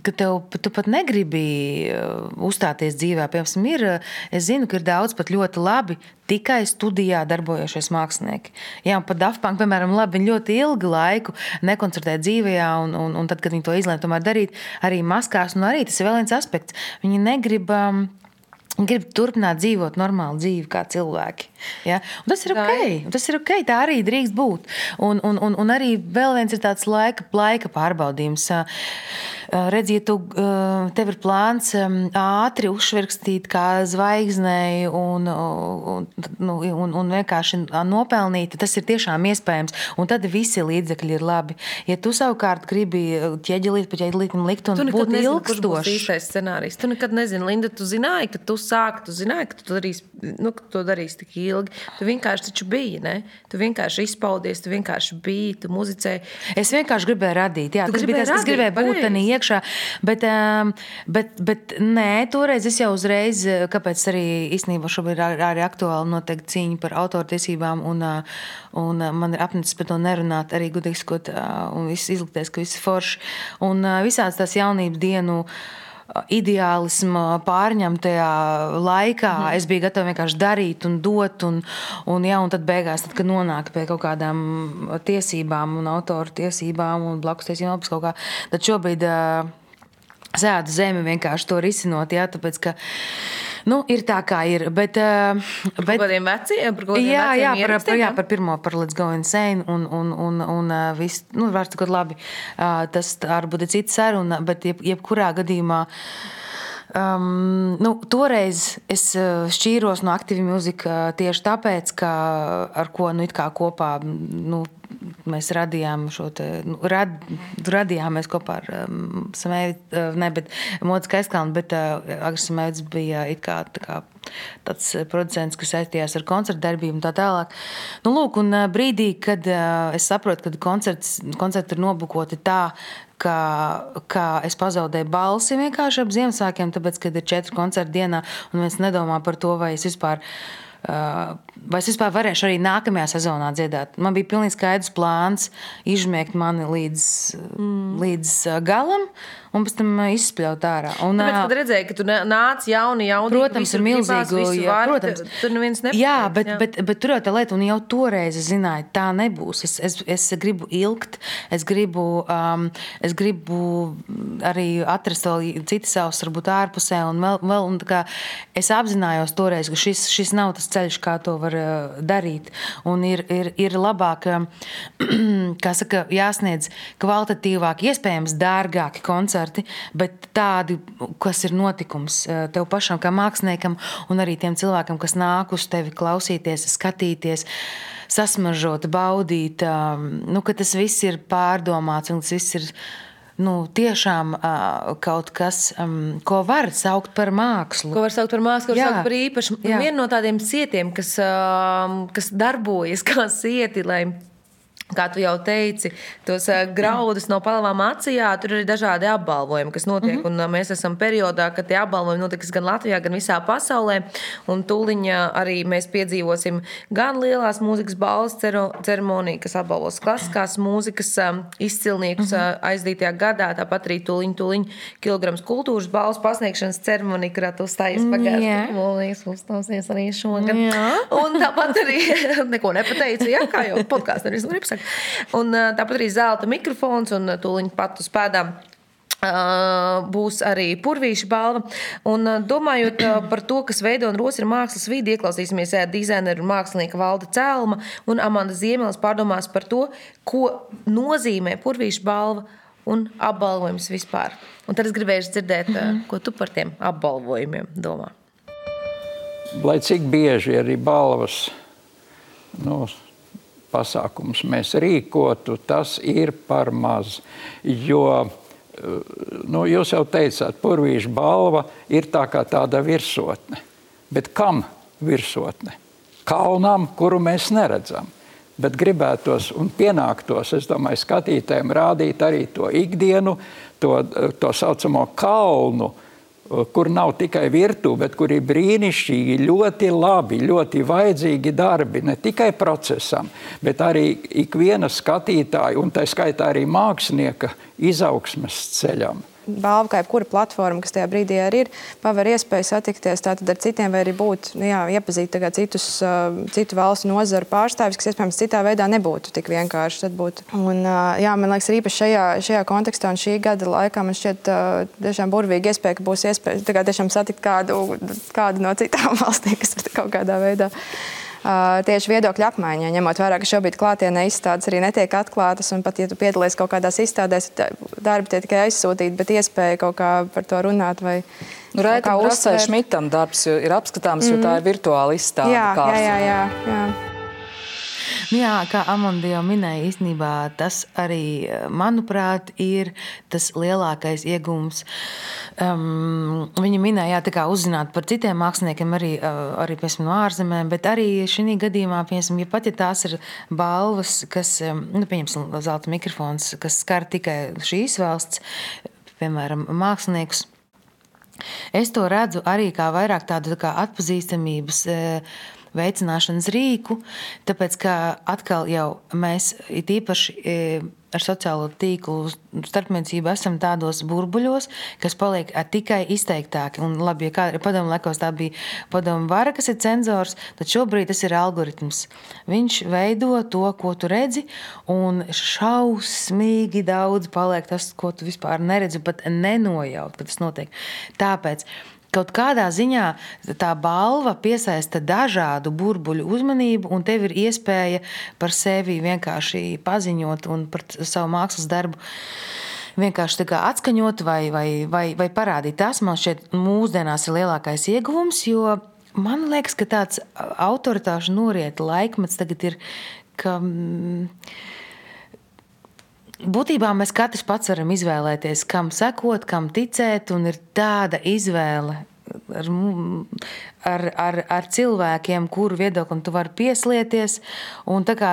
ka tev tu pat negribi uh, uzstāties dzīvē. Piemēram, ir, uh, es zinu, ka ir daudz pat ļoti labi tikai studijā darbojošies mākslinieki. Jā, pat Dafpunk, piemēram, labi, viņi ļoti ilgu laiku nekoncertē dzīvajā, un, un, un tad, kad viņi to izlēma tomēr darīt, arī maskās, un arī tas ir vēl viens aspekts. Viņi negrib. Um, grib turpināt dzīvot normālu dzīvi kā cilvēki. Ja? Un tas ir ok. Tas ir ok. Tā arī drīkst būt. Un, un, un, un arī vēl viens ir tāds laika, laika pārbaudījums. Redz, ja tu, tev ir plāns ātri uzsverkstīt kā zvaigznei un, un, nu, un, un vienkārši nopelnīt, tas ir tiešām iespējams. Un tad visi līdzekļi ir labi. Ja tu savukārt gribi ķieģelīt pa ķieģelītam likt un būt ilgstošs. Tas ir īstais scenārijs. Tu nekad nezini, Linda, tu zināji, ka tu sāki, tu zināji, ka tu darīsi, nu, ka to darīsi tik ilgi. Tu vienkārši taču biji, ne? Tu vienkārši izpaudies, tu vienkārši biji, tu muzicēji. Es vienkārši gribēju radīt, jā, tu tas bija tas, kas gribēja būt tādā iekšā. Bet, um, bet, bet nē, toreiz es jau uzreiz, kāpēc arī īstenībā šobrīd ir arī aktuāli noteikti cīņa par autortiesībām, un, uh, un uh, man ir apnicis par to nerunāt, arī gudīgi skot, uh, un izlikties, ka viss ir forši. Un visāds tās jaunības dienu ideālismu pārņemtajā laikā. Mm. Es biju gatava vienkārši darīt un dot, un, un, ja, un tad beigās, tad, kad nonāk pie kaut kādām tiesībām, un autoru tiesībām un blakus tiesībām, kā, tad šobrīd sēdu zemi vienkārši to risinot. Jā, tāpēc, ka, Nu, ir tā, kā ir. Bet, uh, bet, par kādiem veciem? Par kādiem jā, jā par, par, jā, par pirmo, par Let's Go Insane. Un, un, un, un uh, viss, nu, vārds sakot, labi. Uh, tas varbūt ir cits saruna, bet jeb, jebkurā gadījumā. Um, nu, toreiz es šķīros no aktīva mūzika tieši tāpēc, ka ar ko nu, kopā nu, mēs radījām šo te, nu, rad, radījāmies kopā ar um, Samēju, uh, ne, bet Modas Kaiskalnu, bet uh, Agris Samēvits bija it kā, tā kā tāds producents, kas saistījās ar koncertu darbību un tā tālāk. Nu, lūk, un uh, brīdī, kad uh, es saprotu, ka koncerts, koncerti ir nobukoti tā, ka, ka es pazaudēju balsi vienkārši ap Ziemassvētkiem, tāpēc, kad ir četri koncerti dienā un viens nedomā par to, vai es vispār esmu Vai es vispār varēšu arī nākamajā sezonā dziedāt? Man bija pilnīgi skaidrs plāns izžmiegt mani līdz, mm. līdz galam, un pēc tam izspļaut ārā. Un, Tāpēc, kad redzēju, ka tu nāc jauni, jauni, protams, ir milzīgi. Jā, protams, tur neviens nepateic. Jā, bet, jā. Bet, bet tur jau tā lieta, un jau toreiz es zināju, tā nebūs. Es, es, es gribu ilgt, es gribu, um, es gribu arī atrast vēl citas savas, varbūt ārpusē, un vēl, vēl un kā, es apzinājos toreiz, ka šis, šis nav tas ceļš, kā to var darīt. Un ir, ir, ir labāk, kā saka, jāsniedz kvalitatīvāk, iespējams, dārgāki koncerti koncerti, bet tādi, kas ir notikums eh, tev pašam, kā māksliniekam, un arī tiem cilvēkiem, kas nāk uz tevi klausīties, skatīties. Sasmažot, baudīt, um, nu, ka tas viss ir pārdomāts un tas viss ir nu, tiešām uh, kaut kas, um, ko var saukt par mākslu. Ko var saukt par mākslu, ko var saukt par īpašu. Viena no tādiem sietiem, kas, uh, kas darbojas kā sieti, lai Kā tu jau teici, tos graudus no palavām acījā, tur ir dažādi apbalvojumi, kas notiek. Mm -hmm. Mēs esam periodā, kad tie apbalvojumi notiks gan Latvijā, gan visā pasaulē. Un tūlīt arī mēs piedzīvosim gan lielās mūzikas balvas ceremoniju, kas apbalvos klasiskās mūzikas izcilniekus mm -hmm. aizdītajā gadā. Tāpat arī tūlīt, tūlīt kilograms kultūras balvas pasniegšanas ceremonija, kurā tu stājies pagājušajā gadā. Uzstāsies arī šogad. Jā. Un tāpat arī neko nepateicu, ja, kā jau podkāstā arī. Un, tāpat arī zelta mikrofons un tūlīt pat uz pēdām. Uh, būs arī purvīša balva. Un, domājot par to, kas veido un rosina mākslas vidi, ieklausīsimies dizaineru un mākslinieka Valda Cēluma un Amanda Ziemelis pārdomās par to, ko nozīmē purvīša balva un apbalvojums vispār. Un tad es gribēju dzirdēt, mm -hmm. ko tu par tiem apbalvojumiem domā. Lai cik bieži arī balvas nu, pasākumus mēs rīkotu, tas ir par maz. Jo, nu, jūs jau teicāt, purvīša balva ir tā kā tāda virsotne. Bet kam virsotne? Kalnam, kuru mēs neredzam. Bet gribētos un pienāktos, es domāju, skatītājiem rādīt arī to ikdienu, to, to saucamo kalnu, uh, Eh, kur nav tikai virtuve, bet kur ir brīnišķīgi, ļoti labi, ļoti vajadzīgi darbi ne tikai procesam, bet arī ikviena skatītāja un tā skaitā arī mākslinieka izaugsmes ceļam balva, kā jebkura platforma, kas tajā brīdī arī ir, paver iespēju satikties ar citiem vai arī būt, nu jā, iepazīt citus, citu valstu nozaru pārstāvis, kas iespējams citā veidā nebūtu tik vienkārši. Un, jā, man liekas, arī šajā, šajā kontekstā un šī gada laikā man šķiet tiešām burvīgi iespēja, ka būs iespēja tiešām satikt kādu, kādu no citām valstīm, kas ir kaut kādā veidā tieši viedokļu apmaiņā, ņemot vērā, ka šobrīd klātienē izstādes arī netiek atklātas. Un pat, ja tu piedalies kaut kādās izstādēs, darbi tiek tikai aizsūtīti, bet iespēja kaut kā par to runāt. Vai, Nu, Raita Brasēļa Šmitam darbs ir apskatāms, mm jo tā ir virtuāla izstāde. Jā, jā, jā, jā, jā. Nu jā, kā Amanda jau minēja, īstenībā tas arī, manuprāt, ir tas lielākais iegūms. Um, viņa minēja, jā, uzzināt par citiem māksliniekiem, arī, uh, arī piemēram, no ārzemēm, bet arī šī gadījumā, piemēram, ja pat ja tās ir balvas, kas, um, nu, pieņemsim, zelta mikrofons, kas skar tikai šīs valsts, piemēram, māksliniekus. Es to redzu arī kā vairāk tādu tā atpazīstamības uh, veicināšanas rīku, tāpēc ka atkal jau mēs it īpaši ar sociālo tīklu starpniecību esam tādos burbuļos, kas paliek tikai izteiktāki. Un, labi, ja kādreiz padomu laikos tā bija padomu vara, kas ir cenzors, tad šobrīd tas ir algoritms. Viņš veido to, ko tu redzi, un šausmīgi daudz paliek tas, ko tu vispār neredzi, pat nenojaut, ka tas notiek. Tāpēc Kaut kādā ziņā tā balva piesaista dažādu burbuļu uzmanību, un tev ir iespēja par sevi vienkārši paziņot un par savu mākslas darbu vienkārši atskaņot vai, vai, vai, vai parādīt. Tas man šķiet, mūsdienās ir lielākais ieguvums, jo man liekas, ka tāds autoritāšu norieta laikmets tagad ir. Ka, mm, Būtībā mēs katrs pats varam izvēlēties, kam sekot, kam ticēt, un ir tāda izvēle ar, ar, ar, ar cilvēkiem, kuru viedoklim tu vari pieslieties. Un tā kā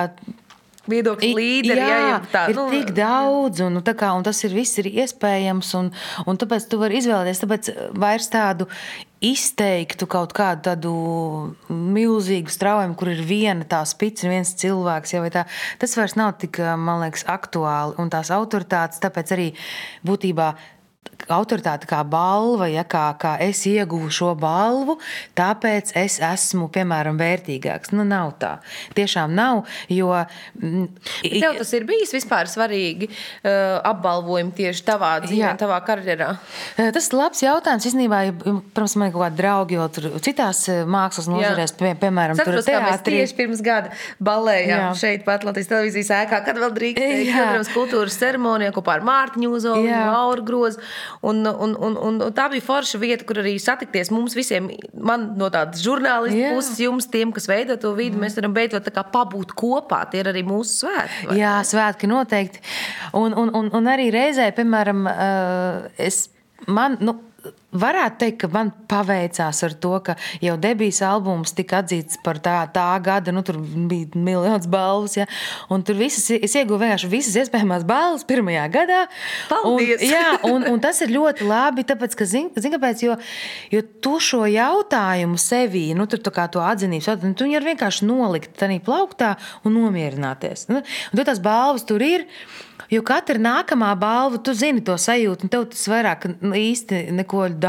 viedokļu līderi. Jā, jā tā, ir nu, tik daudz, un, nu, kā, un tas ir viss ir iespējams. Un, un tāpēc tu vari izvēlēties tāpēc vairs tādu izteiktu kaut kādu tādu milzīgu straujumu, kur ir viena tā spīdze, viens cilvēks. Ja, tā, tas vairs nav tik, man liekas, aktuāli. Un tās autoritātes, tāpēc arī būtībā autoritāte kā balva, ja kā, kā es ieguvu šo balvu, tāpēc es esmu, piemēram, vērtīgāks. Nu, nav tā. Tiešām nav. Jo, mm, Tev tas ir bijis vispār svarīgi uh, apbalvojumi tieši tavā dzīvē, tavā karjerā? Uh, tas ir labs jautājums. Īstenībā, protams, man ir kaut kādi draugi, jo tur citās uh, mākslas nozarēs, pie, piemēram, Saprotu, tur teātrī. Tieši pirms gada balējām Jā. šeit pat Latvijas televīzijas ēkā, kad vēl drīkstēja, protams, kultūras ceremonijā kopā ar Mārtiņu Uzolu, Lauru Grozu. Un, un, un, un, un tā bija forša vieta, kur arī satikties mums visiem, man no tādas žurnālistu yeah. puses, jums, tiem, kas veido to vidi, mm. mēs varam beidzot pabūt kopā. Tie ir arī mūsu svētki. Vai? Jā, svētki noteikti. Un, un, un, un arī reizē, piemēram, es, man, nu, varētu teikt, ka man paveicās ar to, ka jau debijas albums tika atzīts par tā, tā gada, nu, tur bija miljonus balvas. Ja, un tur visas, es ieguvu vienkārši visas iespējamās balvas pirmajā gadā. Paldies! Un, jā, un, un tas ir ļoti labi, tāpēc, ka, zin, zin kāpēc, jo, jo tu šo jautājumu sevī, nu, tur kā to atzinības, nu, tu viņu var vienkārši nolikt tādā plauktā un nomierināties. Nu, un tad tās balvas tur ir. Jo katra nākamā balva, tu zini to sajūtu, un tev tas vairāk īsti neko daudz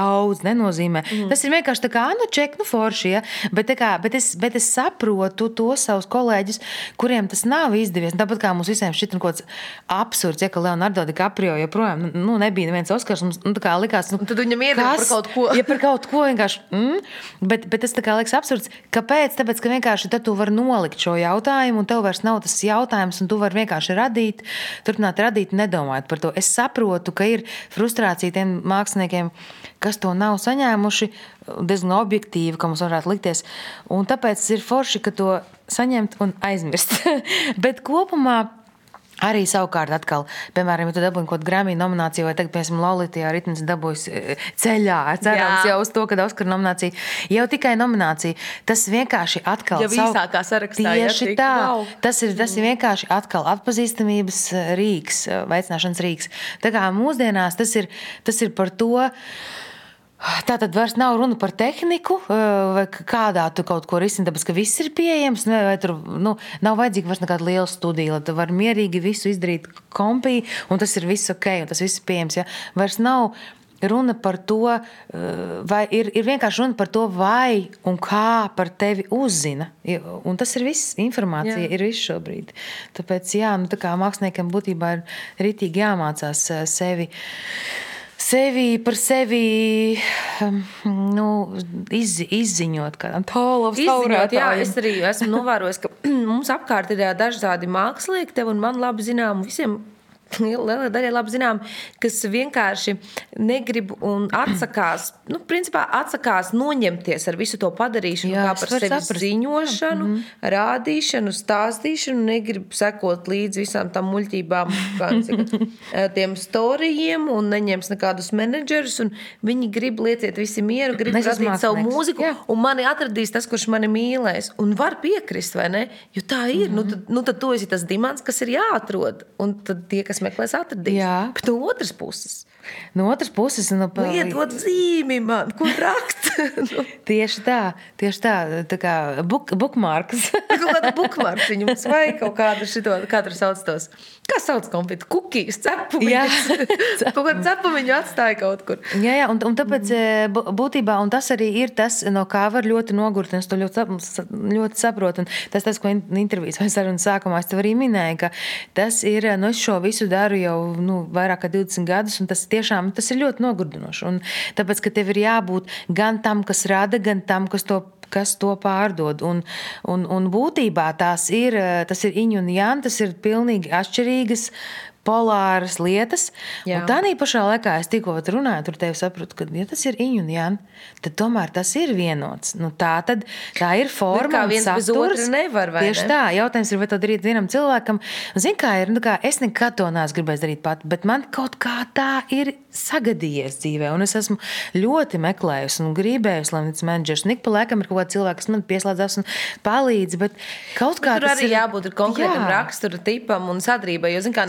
nenozīmē. Mm. Tas ir vienkārši tā kā, nu, ček, nu, forši, ja? bet, kā, bet, es, bet es saprotu tos savus kolēģus, kuriem tas nav izdevies. Tāpat kā mums visiem šķiet kaut kāds absurds, ja ka Leonardo DiCaprio joprojām nu, nu, nebija neviens Oskars. Mums nu, likās, nu, tad viņam ir par kaut ko. Ja par kaut ko vienkārši, mm, bet, bet tas kā liekas absurds. Kāpēc? Tāpēc, ka vienkārši tad tu vari nolikt šo jautājumu, un tev vairs nav tas jautājums, un tu vari vienkārši radīt. Turpināt turpināt radīt, nedomājot par to. Es saprotu, ka ir frustrācija tiem māksliniekiem, kas to nav saņēmuši, diezgan objektīvi, kā mums varētu likties. Un tāpēc ir forši, ka to saņemt un aizmirst. Bet kopumā Arī savukārt, atkal, piemēram, ja tu dabūji kaut kādu Grammy nomināciju, vai tagad, piemēram, Lolitā ritms dabūjis e, ceļā, cerams Jā. jau uz to, ka Oskara nominācija jau tikai nominācija. Tas vienkārši atkal ir īsākā sarakstā. Tieši jā, tā. Wow. Tas ir, tas ir vienkārši atkal atpazīstamības e, rīks, e, veicināšanas rīks. Tā kā mūsdienās tas ir, tas ir par to. Tā tad vairs nav runa par tehniku, vai kādā tu kaut ko risini, tāpēc ka viss ir pieejams. Vai, vai tur nu, nav vajadzīga vairs nekāda liela studija, lai tu vari mierīgi visu izdarīt kompī, un tas ir viss ok, un tas viss ir pieejams. Ja? Vairs nav runa par to, vai ir, ir vienkārši runa par to, vai un kā par tevi uzzina. Un tas ir viss, informācija jā. ir viss šobrīd. Tāpēc, jā, nu, tā kā māksliniekam būtībā ir ritīgi jāmācās sevi sevi par sevi um, nu, iz, izziņot, kādam tālam stūrētājam. Es arī esmu novērojis, ka mums apkārt ir dažādi mākslinieki, tev un man labi zinām, visiem lielai daļai labi zinām, kas vienkārši negrib un atsakās, nu, principā atsakās noņemties ar visu to padarīšanu, Jā, kā par sevi saprast. ziņošanu, mm -hmm. rādīšanu, stāstīšanu, negrib sekot līdzi visām tām muļķībām, kā tiem storijiem un neņems nekādus menedžerus, un viņi grib lieciet visi mieru, grib Mēs radīt savu mūziku, Jā. un mani atradīs tas, kurš mani mīlēs, un var piekrist, vai ne? Jo tā ir, mm -hmm. nu, tad, nu, tad tu esi tas dimants, kas ir jāatrod, un tad tie, kas kas meklēs, atradīs. Jā. Bet no otras puses, No otras puses, nu, pa- iedod zīmi man, ko rakt. nu, tieši tā, tieši tā, tā kā book, bookmarks. kaut kāda bukmārciņa mums vai kaut kāda šito, kā tur sauc tos. Kā sauc konfeti? Kukijas, cepumiņas. kaut kādu cepumiņu atstāja kaut kur. Jā, jā un, un tāpēc mm. būtībā un tas arī ir tas, no kā var ļoti nogurt. un Es to ļoti, ļoti saprotu. Un tas, tas, ko in- intervijas vai sarunas sākumā es tev arī minēju, ka tas ir, nu, es šo visu daru jau nu, vairāk kā 20 gadus, un tas tiešām tas ir ļoti nogurdinoši. Un tāpēc, ka tev ir jābūt gan tam, kas rada, gan tam, kas to kas to pārdod. Un, un, un būtībā tās ir, tas ir iņu un jāna, tas ir pilnīgi atšķirīgas. Polāras lietas. Jā. Un tā pašā laikā es tikko runāju, tur tevi sapratu, ka, ja tas ir iņu un jāna, tad tomēr tas ir vienots. Nu, tā, tad, tā ir forma. kā viens bez saturs. otra nevar, Tieši ne? tā, jautājums ir, vai to darīt vienam cilvēkam. Zini, kā ir, nu, kā es nekad to neesmu gribējis darīt pati, bet man kaut kā tā ir sagadījies dzīvē. Un es esmu ļoti meklējusi un gribējusi, lai mans menedžers un ik pa laikam ir kaut kāds cilvēks, kas man pieslēdzas un palīdz. Bet kaut kā Tur tas arī ir jābūt konkrētam Jā. rakstura tipam un sadarbībai. Jo, zin, kā,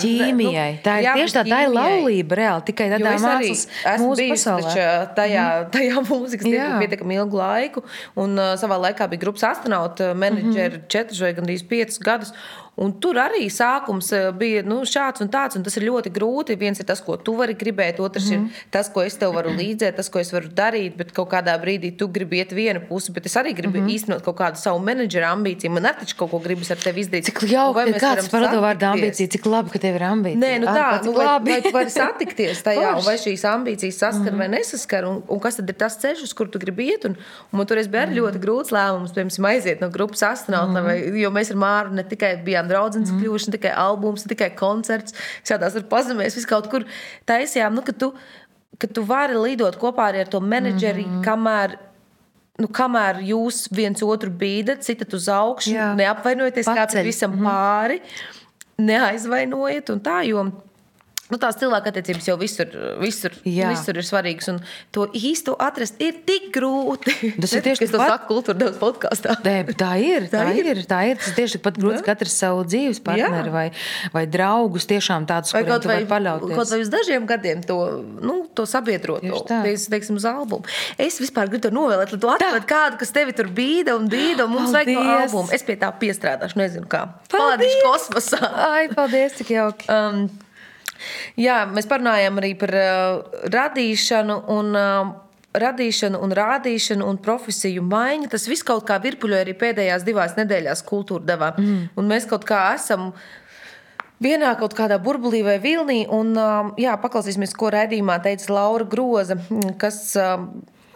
nu, ķīmijai. Tā ir jābūt tieši tā, tā ir laulība reāli tikai tādā mākslas mūsu pasaulē. taču tajā, tajā mūzikas tirgu Jā. pietiekami ilgu laiku. Un, uh, savā laikā bija grupas astronauta menedžeri mm -hmm. 4 vai gandrīz 5 gadus. Un tur arī sākums uh, bija nu, šāds un tāds, un tas ir ļoti grūti. Viens ir tas, ko tu vari gribēt, otrs mm -hmm. ir tas, ko es tev varu līdzēt, tas, ko es varu darīt. Bet kādā brīdī tu gribi iet vienu pusi, bet es arī gribu mm -hmm. īstenot kaut kādu savu menedžera ambīciju. Man arī kaut ko gribas ar tevi izdarīt. Cik jauki, ka kāds par to vārdu ambīcija, cik labi, ka tev ir ambīcija. Nē, nu tā, nu, vai, vai tu vari satikties tajā, vai šīs ambīcijas saskar mm. vai nesaskar, un, un kas tad ir tas ceļš, uz kur tu gribi iet. Un, un man toreiz bija arī ļoti grūts lēmums, piemēram, aiziet no grupas astronauta, mm. jo mēs ar Māru ne tikai bijām draudzenes mm. kļuvuši, ne tikai albums, ne tikai koncerts, sēdās ar pazemēs, vis kaut kur taisījām, nu, ka tu, ka tu vari lidot kopā arī ar to menedžeri, mm. kamēr Nu, kamēr jūs viens otru bīdat, citat uz augšu, Jā. neapvainojieties, kā Paceļ. tam visam pāri, neaizvainojiet un tā, jo nu, tās cilvēka attiecības jau visur, visur, Jā. visur ir svarīgas. Un to īsto atrast ir tik grūti. Tas ir tieši tikai es to tāpat. saku kultūra devas podkāstā. Tā ir. Tā, Tā tā ir. ir. ir. Tā ir. Tas tieši tikpat grūti katrs savu dzīves partneri vai, vai draugus, tiešām tādus, Vai kaut vai, paļauties. kaut vai uz dažiem gadiem to, nu, to sabiedrot, Tieši to, tā. es, teiksim, uz albumu. Es vispār gribu to novēlēt, lai tu atrod kādu, kas tevi tur bīda un bīda, un mums vajag to Paldies! albumu. Es pie tā piestrādāšu, nezinu kā. Paldies! Palādīšu kosmosā. Ai, paldies, cik jauki. Um, jā, mēs parunājām arī par uh, radīšanu un. Uh, Radīšanu, un rādīšanu un profesiju maiņu. Tas viss kaut kā virpuļoja arī pēdējās divās nedēļās kultūra devā. Mm. Un mēs kaut kā esam vienā kaut kādā burbulī vai vilnī. Un, jā, paklausīsimies, ko raidījumā teica Laura Groza, kas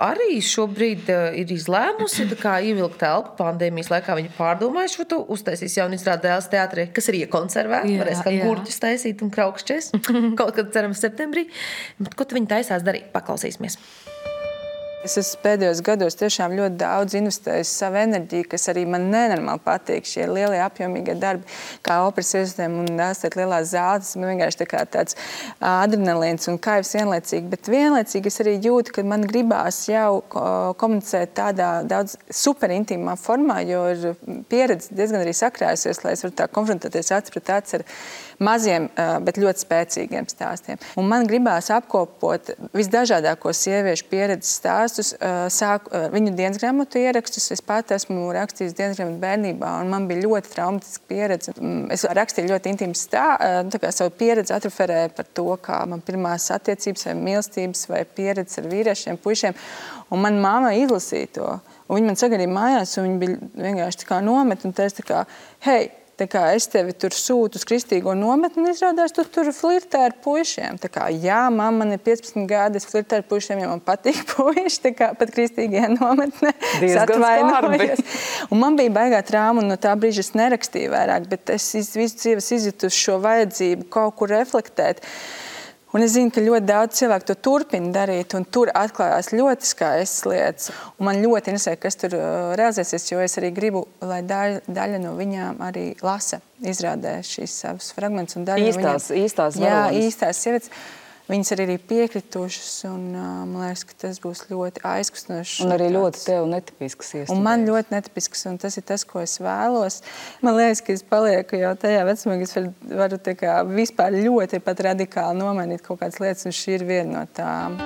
arī šobrīd uh, ir izlēmusi ievilkt telpu pandēmijas laikā. Viņa pārdomāja šo to, uztaisīs jaunu izrādi dēls teātrī, kas ir iekonservēta. Varēs kā gurķus taisīt un kraukšķis. kaut kad cerams septembrī. Bet ko viņi taisās darīt? Paklausīsimies. Es esmu pēdējos gados tiešām ļoti daudz investējis savu enerģiju, kas arī man nenormāli patīk. Šie lielie apjomīgie darbi, kā operas iestādēm un dāstēt lielās zāles, man vienkārši tā kā tāds adrenalīns un kaivs vienlaicīgi. Bet vienlaicīgi es arī jūtu, ka man gribās jau ko- komunicēt tādā daudz superintīmā formā, jo ir pieredze diezgan arī sakrājusies, lai es varētu tā konfrontēties acis pret acis maziem, bet ļoti spēcīgiem stāstiem. Un man gribās apkopot visdažādākos sieviešu pieredzes stāstus, sāku viņu dienas grāmatu ierakstus. Es pat esmu rakstījis dienas grāmatu bērnībā, un man bija ļoti traumatiska pieredze. Mm, Es rakstīju ļoti intīmu stāstu, savu pieredzi atreferēju par to, kā man pirmās attiecības vai mīlestības vai pieredzes ar vīriešiem, puišiem. Un man māma izlasīja to. Un viņa man sagaidīja mājās, un viņa bija vienkārši tā kā nomet un teica, tā kā, hei, es tevi tur sūtu uz kristīgo nometni, un izrādās, tu tur flirtē ar puišiem. Kā, jā, mamma, man ir 15 gadi, es flirtēju ar puišiem, jo man patīk puiši, tā kā pat kristīgajā nometnē. Atvainojos. Man bija baigā trauma, un no tā brīža es nerakstīju vairāk, bet es iz- visu dzīvi esmu izjutusi šo vajadzību kaut kur reflektēt. Un es zinu, ka ļoti daudz cilvēku to turpina darīt, un tur atklājās ļoti skaistas lietas. Un man ļoti interesē, kas tur uh, realizēsies, jo es arī gribu, lai daļa, daļa no viņām arī lasa, izrādē šīs savas fragmentus. un daļa no Īstās- viņām- īstās Jā, varones. īstās sievietes. Viņas arī ir piekritušas. Un, man liekas, ka tas būs ļoti aizkustinoši. Un arī ļoti tev netipisks. Un man ļoti netipisks, un tas ir tas, ko es vēlos. Man liekas, ka es palieku jau tajā vecumā, ka es varu, varu kā, vispār ļoti radikāli nomainīt kaut kādas lietas, un šī ir viena no tām.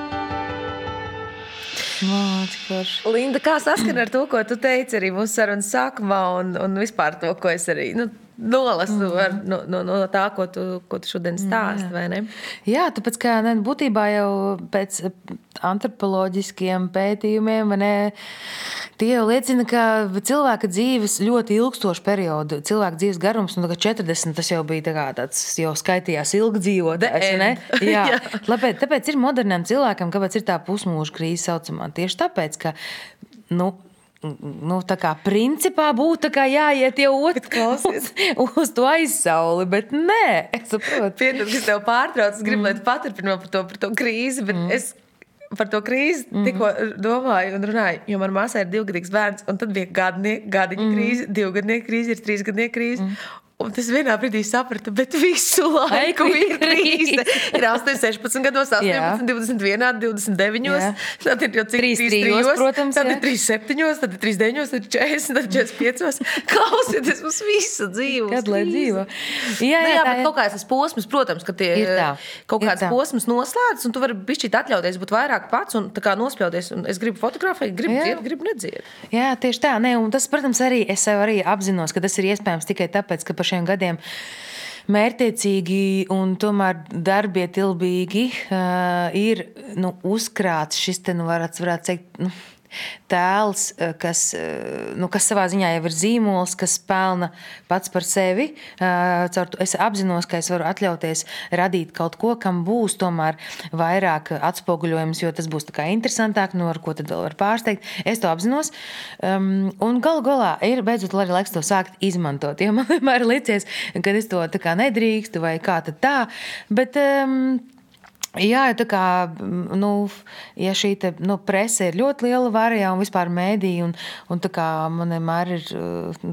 Linda, kā saskana ar to, ko tu teici arī mūsu sarunas sākumā, un, un vispār to, ko es arī nu, nolasu mm. ar, no, no, no tā, ko tu, ko tu šodien stāsti, vai ne? Jā, tāpēc, ka ne, būtībā jau pēc antropoloģiskiem pētījumiem, ne, tie jau liecina, ka cilvēka dzīves ļoti ilgstošu periodu, cilvēka dzīves garums, nu, 40, tas jau bija tā kā tāds, jau skaitījās ilgdzīvotājs, ne? Jā. Jā. Tāpēc, tāpēc ir modernam cilvēkam, kāpēc ir tā pusmūža krīze saucamā. Tieši tāpēc, ka, nu, nu, tā kā principā būtu jāiet jau uz, uz to aizsauli, bet nē, es saprotu. Piedod, ka es tev pārtraucu, es gribu, mm. lai tu paturpini par to, par to krīzi, bet mm. es par to krīzi mm. tikko domāju un runāju, jo manā māsā ir divgadīgs bērns, un tad bija gadnieka, gadiņa mm. krīze, divgadnieka krīze, ir trīsgadnieka krīze. Mm. Un tas vienā brīdī saprata, bet visu laiku ir krīze. Ir 8, 16 gados, 18, jā. 21, 29. Jā. Tad ir jau cik 3, 3, 3 protams. Tad jā. ir 3, 7, tad ir 3, 9, tad ir 40, tad ir 45. Klausieties, mums visu dzīvo. Kad lai dzīvo? Jā, jā, nu, jā bet kaut kāds tas posms, protams, ka tie ir tā. kaut kāds posms noslēdz, un tu vari bišķīt atļauties būt vairāk pats un tā kā nospļauties. Un es gribu fotografēt, gribu dzied, gribu nedzied. Jā, tieši tā. Ne, un tas, protams, arī es sev arī apzinos, ka tas ir iespējams tikai tāpēc, ka par šiem gadiem mērķiecīgi un tomēr darbietilbīgi uh, ir nu, uzkrāts šis, te, nu, varētu, varētu teikt, nu, tēls, eh, kas, eh, nu, kas savā ziņā jau ir zīmols, kas pelna pats par sevi. Eh, es apzinos, ka es varu atļauties radīt kaut ko, kam būs tomēr vairāk atspoguļojums, jo tas būs interesantāk, no nu, ko tad vēl var pārsteigt. Es to apzinos. Um, un galu galā ir beidzot arī laiks to sākt izmantot. Jo man vienmēr licies, ka es to nedrīkstu vai kā tā. Bet, um, Jā, tā kā nu, ja šī te, nu, presa ir ļoti liela varijā un vispār mēdīja, un, un tā kā man vienmēr ir,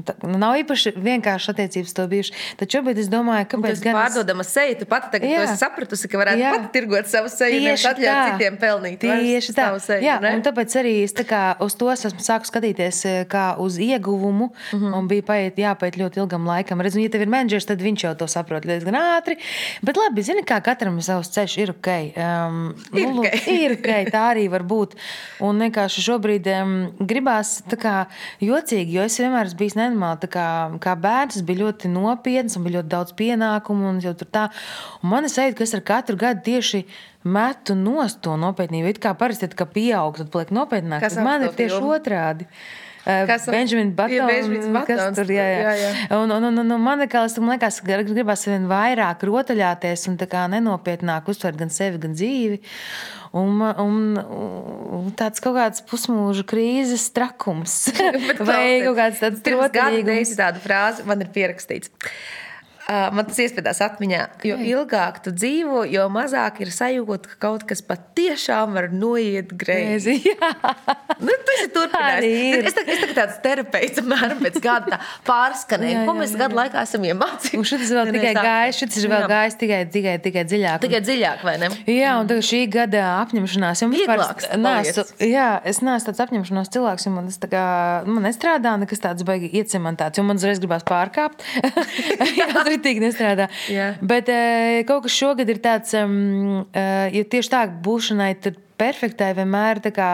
tā, nu, nav īpaši vienkārši attiecības to bijuši. Taču šobrīd es domāju, ka tas gan... pārdodama seja, tu pati tagad jā. sapratusi, ka varētu jā. pat tirgot savu seju, nevis atļaut citiem pelnīt. Tieši tā. Seju, jā, ne? un tāpēc arī es tā kā uz to esmu sāku skatīties eh, kā uz ieguvumu, mm -hmm. un bija paiet, jāpaiet ļoti ilgam laikam. Redz, un ja tev ir menedžers, tad viņš jau to saprot diezgan ātri. Bet labi, zini, kā katram savs ceļš ir ok ok. Um, ir, nu, okay. ir ok, tā arī var būt. Un vienkārši šobrīd um, gribās tā kā jocīgi, jo es vienmēr esmu bijis nenormāli. Kā, kā bērns es biju ļoti nopietns un bija ļoti daudz pienākumu. Un, un man ir sajūta, ka es ar katru gadu tieši metu nost to nopietnību. It kā parasti, kad pieaug, tad paliek nopietnāk. Man ir tieši otrādi. Kas Benjamins Batons, kas tur jā, jā. Jā, jā. Un, un, un, un man liekas, man liekas, gribas vien vairāk rotaļāties un nenopietnāk uztvert gan sevi, gan dzīvi. Un, un, un tāds kaut kāds pusmūža krīzes trakums. Vai kaut kāds tāds rotaļīgums. Tāda frāze man ir pierakstīts. Man tas iespējams atmiņā, jo ilgāk tu dzīvo, jo mazāk ir sajūta, ka kaut kas patiešām var noiet greizi. nu, tas ir turpinājums. Es tagad esmu tāds terapeits, apmēram pēc gada pārskanēju, ko mēs gadu laikā esam iemācījušies. Šis vēl tikai gājis, šis ir vēl gājis tikai, tikai, tikai dziļāk. Tikai dziļāk, vai ne? Jā, un tagad šī gada apņemšanās. Vieglāks, nesu, jā, es neesmu tāds apņemšanās cilvēks, un man, tas tā kā, man nestrādā nekas tāds baigi iecementāts, jo man uzreiz gribās pārkāpt. ritīgi nestrādā. Jā. Bet uh, kaut kas šogad ir tāds, uh, ja tieši tā būšanai, perfektai vienmēr tā kā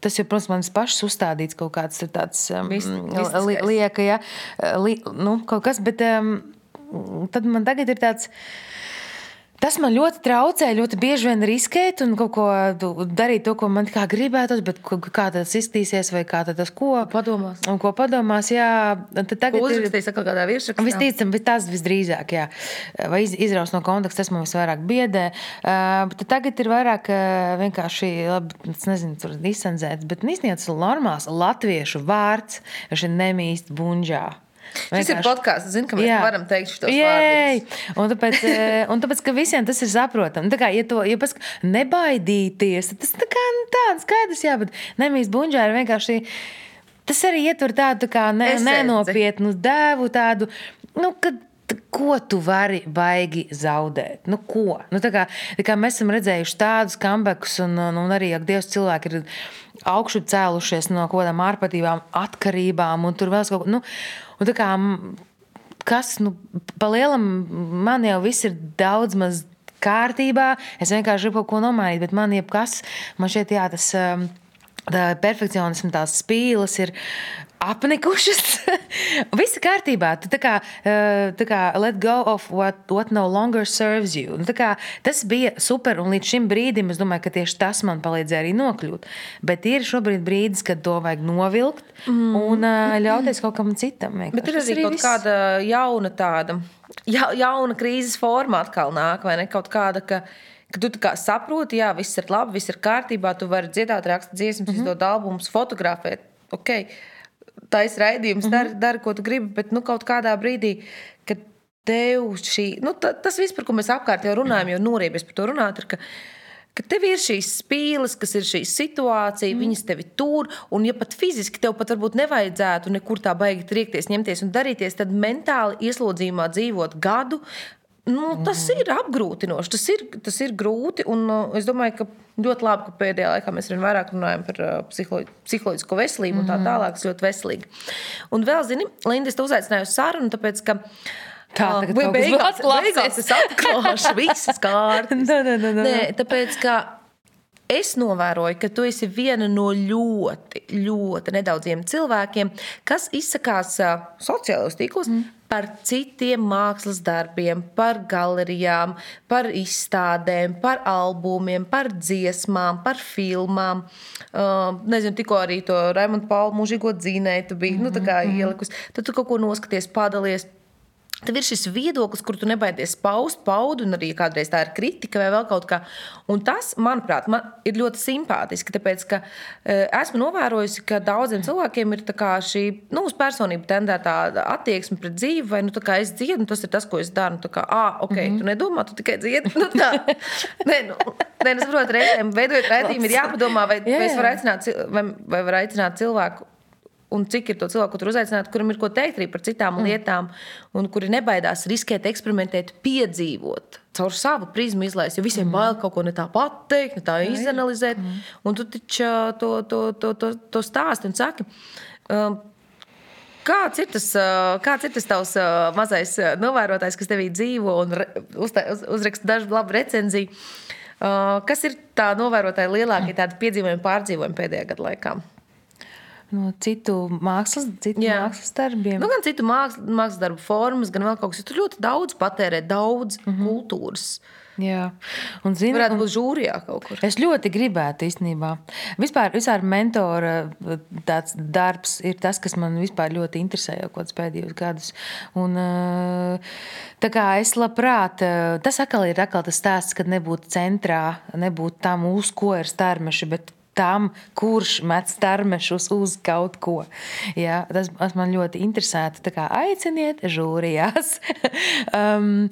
tas jau, protams, manas pašas uzstādīts kaut kāds tāds um, li, lieka, ja, li, nu, kaut kas, bet um, tad man tagad ir tāds. Tas man ļoti traucē, ļoti bieži vien riskēt un kaut ko darīt, to, ko man kā gribētos, bet kā tas izskatīsies, vai kā tas ko padomās. Un ko padomās, jā, tad tagad ir uzrakstījis kaut kādā virsrakstā. Visticam, bet tas visdrīzāk, jā. Vai izraus no konteksta, tas man visvairāk biedē. Uh, tagad ir vairāk uh, vienkārši, labi, es nezinu, tur izsenzēts, bet ir normāls latviešu vārds, viņš ir nemīst bunģā. Šis ir podkāsts, zinu, ka mēs jā. varam teikt šo vārdu. Un tāpēc, eh, un tāpēc, ka visiem tas ir saprotami. Tā kā, ja to ja pas, nebaidīties, tas tā kā nu, tāds skaidrs, jā, bet nemīs buņģā ir vienkārši. Tas arī ietver tādu tā kā ne, nenopietnu dēvu, tādu, nu, kad ko tu vari baigi zaudēt? Nu, ko? Nu, tā kā, tā kā mēs esam redzējuši tādus kambekus, un, un, un arī, ja Dievs cilvēki ir augšu cēlušies no kaut kādām ārpatīvām atkarībām, un tur vēl kaut ko. Nu, un tā kā, kas, nu, pa lielam, man jau viss ir daudz maz kārtībā. Es vienkārši gribu kaut ko nomainīt, bet man jebkas, man šķiet, jā, tas. Tā perfekcionisms, tās spīles ir apnikušas. Viss kārtībā. Tu tā kā, eh, tā kā let go of what, what no longer serves you. Nu, kā, tas bija super, un līdz šim brīdim es domāju, ka tieši tas man palīdzēja arī nokļūt. Bet ir šobrīd brīdis, kad to vajag novilkt mm. un uh, ļauties kaut kam citam. Vienkārši. Bet ir arī kaut viss... kāda jauna tāda, ja, jauna krīzes forma atkal nāk, vai ne? Kaut kāda, ka, ka tu saproti, jā, viss ir labi, viss ir kārtībā, tu vari dziedāt, rakstīt dziesmas, mm -hmm. izdot albumus, fotografēt. Okay taisa raidījums, mm -hmm. dari, dari, ko tu gribi, bet nu, kaut kādā brīdī, kad tev šī, nu, ta, tas viss, par ko mēs apkārt jau runājam, jau noriebies par to runāt, ir, ka, ka tev ir šīs spīles, kas ir šī situācija, mm. viņas tevi tur, un ja pat fiziski tev pat varbūt nevajadzētu nekur tā baigi triekties, ņemties un darīties, tad mentāli ieslodzījumā dzīvot gadu, Nu, tas mm. ir apgrūtinoši, tas ir, tas ir grūti. Un, uh, es domāju, ka ļoti labi, ka pēdējā laikā mēs arī vairāk runājam par uh, psiholo psiholoģisko veselību un tā mm. tālāk. Tas ļoti veselīgi. Un vēl, zini, Linda, es uzaicināju uz sarunu, tāpēc, ka Tā tagad uh, beigās, beigās es atklāšu visas kārtas. nē, nē, nē, nē. tāpēc, ka es novēroju, ka tu esi viena no ļoti, ļoti nedaudziem cilvēkiem, kas izsakās uh, sociālajos tīklos mm. Par citiem mākslas darbiem, par galerijām, par izstādēm, par albumiem, par dziesmām, par filmām. Uh, nezinu, tikko arī to Raimondu Pauli mūžīgo dzīnēju, tu biji mm -hmm. nu, mhm, mhm. ielikusi. Tad tu kaut ko noskaties, padalies Tev ir šis viedoklis, kur tu nebaidies paust, paudu, un arī kādreiz tā ir kritika vai vēl kaut kā. Un tas, manuprāt, man ir ļoti simpātiski, tāpēc, ka e, esmu novērojusi, ka daudziem cilvēkiem ir šī nu, uz personību tendētā attieksme pret dzīvi, vai nu, es dziedu, tas ir tas, ko es daru. Nu, tā kā, ah, ok, mm -hmm. tu nedomā, tu tikai dziedi. Nu, tā. nē, nu, nē, nu, es saprotu, reizēm veidojot raidījumu, ir jāpadomā, vai, jā, jā. vai es varu aicināt, vai, vai var aicināt cilvēku un cik ir to cilvēku, kur uzaicināt, kuram ir ko teikt arī par citām mm. lietām, un kuri nebaidās riskēt, eksperimentēt, piedzīvot, caur savu prizmu izlaist. Jo visiem mm. bail kaut ko ne tā pateikt, ne tā izanalizēt. Mm. Un tu taču to, to, to, to, to stāsti un saki. Um, Kāds ir, tas, kāds ir tas tavs mazais novērotājs, kas tevī dzīvo un uz, uz, uzraksta dažu labu recenziju? Kas ir tā novērotāja lielākie piedzīvojumi, pārdzīvojumi pēdējā gada laikā? No citu mākslas, citu Jā. mākslas darbiem. Nu, gan citu mākslas, mākslas darbu formas, gan vēl kaut kas. Tur ļoti daudz patērē, daudz mm -hmm. kultūras. Jā, un zinu, varētu būt žūrijā kaut kur. Es ļoti gribētu īstenībā. Vispār, vispār mentora tāds darbs ir tas, kas man vispār ļoti interesē jau kādus pēdējos gadus. Un, tā kā es labprāt, tas atkal ir atkal tas stāsts, kad nebūtu centrā, nebūtu tam, uz ko ir starmeši, bet tam, kurš met starmešus uz kaut ko. Ja, tas, tas man ļoti interesētu. Tā kā aiciniet žūrijās. um,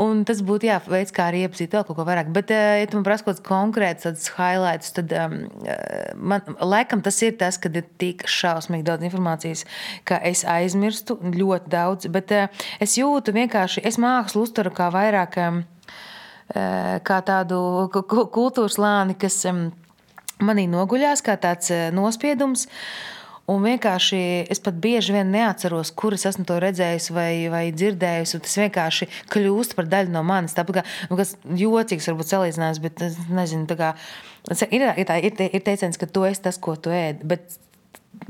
Un tas būtu jā, veids, kā arī iepazīt vēl kaut ko vairāk. Bet, eh, ja tu man prasa kaut kāds konkrēts tādus highlights, tad um, man laikam tas ir tas, ka ir tik šausmīgi daudz informācijas, ka es aizmirstu ļoti daudz. Bet uh, es jūtu vienkārši, es mākslu uzturu kā vairāk um, kā tādu kultūras lāni, kas. Um, manī noguļās kā tāds eh, nospiedums. Un vienkārši es pat bieži vien neatceros, kur es esmu to redzējis vai, vai dzirdējis. Tas vienkārši kļūst par daļu no manis. Tāpat kā nu, kas jocīgs, varbūt salīdzinājums, bet es nezinu, kā, ir, ir, tā, ir, ir teiciens, ka tu esi tas, ko tu ēd. Bet,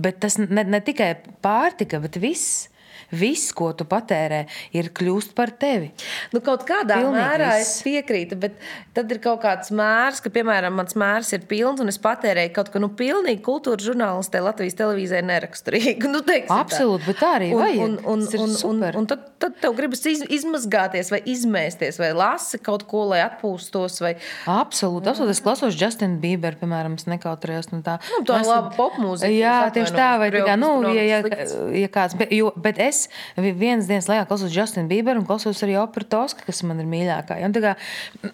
bet tas ne, ne tikai pārtika, bet viss viss, ko tu patērē, ir kļūst par tevi. Nu, kaut kādā Pilnīgi mērā viss. es piekrītu, bet tad ir kaut kāds mērs, ka, piemēram, mans mērs ir pilns un es patērēju kaut ko nu, pilnīgi kultūras žurnālistē Latvijas televīzē neraksturīgu. Nu, Absolūti, bet tā arī vajag. Un, un, un, un, un, un tad, tad tev gribas iz, izmazgāties vai izmēsties vai lasi kaut ko, lai atpūstos. Vai... Absolūti, absolūti. Es klausos Justinu Bieberu, piemēram, nekautrējos no tā. Nu, tā ir laba popmūzika. Jā, tieši tā, vai tā nu, ja, ja, ja kāds, bet, jo, bet es vienas dienas laikā klausos Justinu Bieberu un klausos arī operu Toska, kas man ir mīļākā. Ja?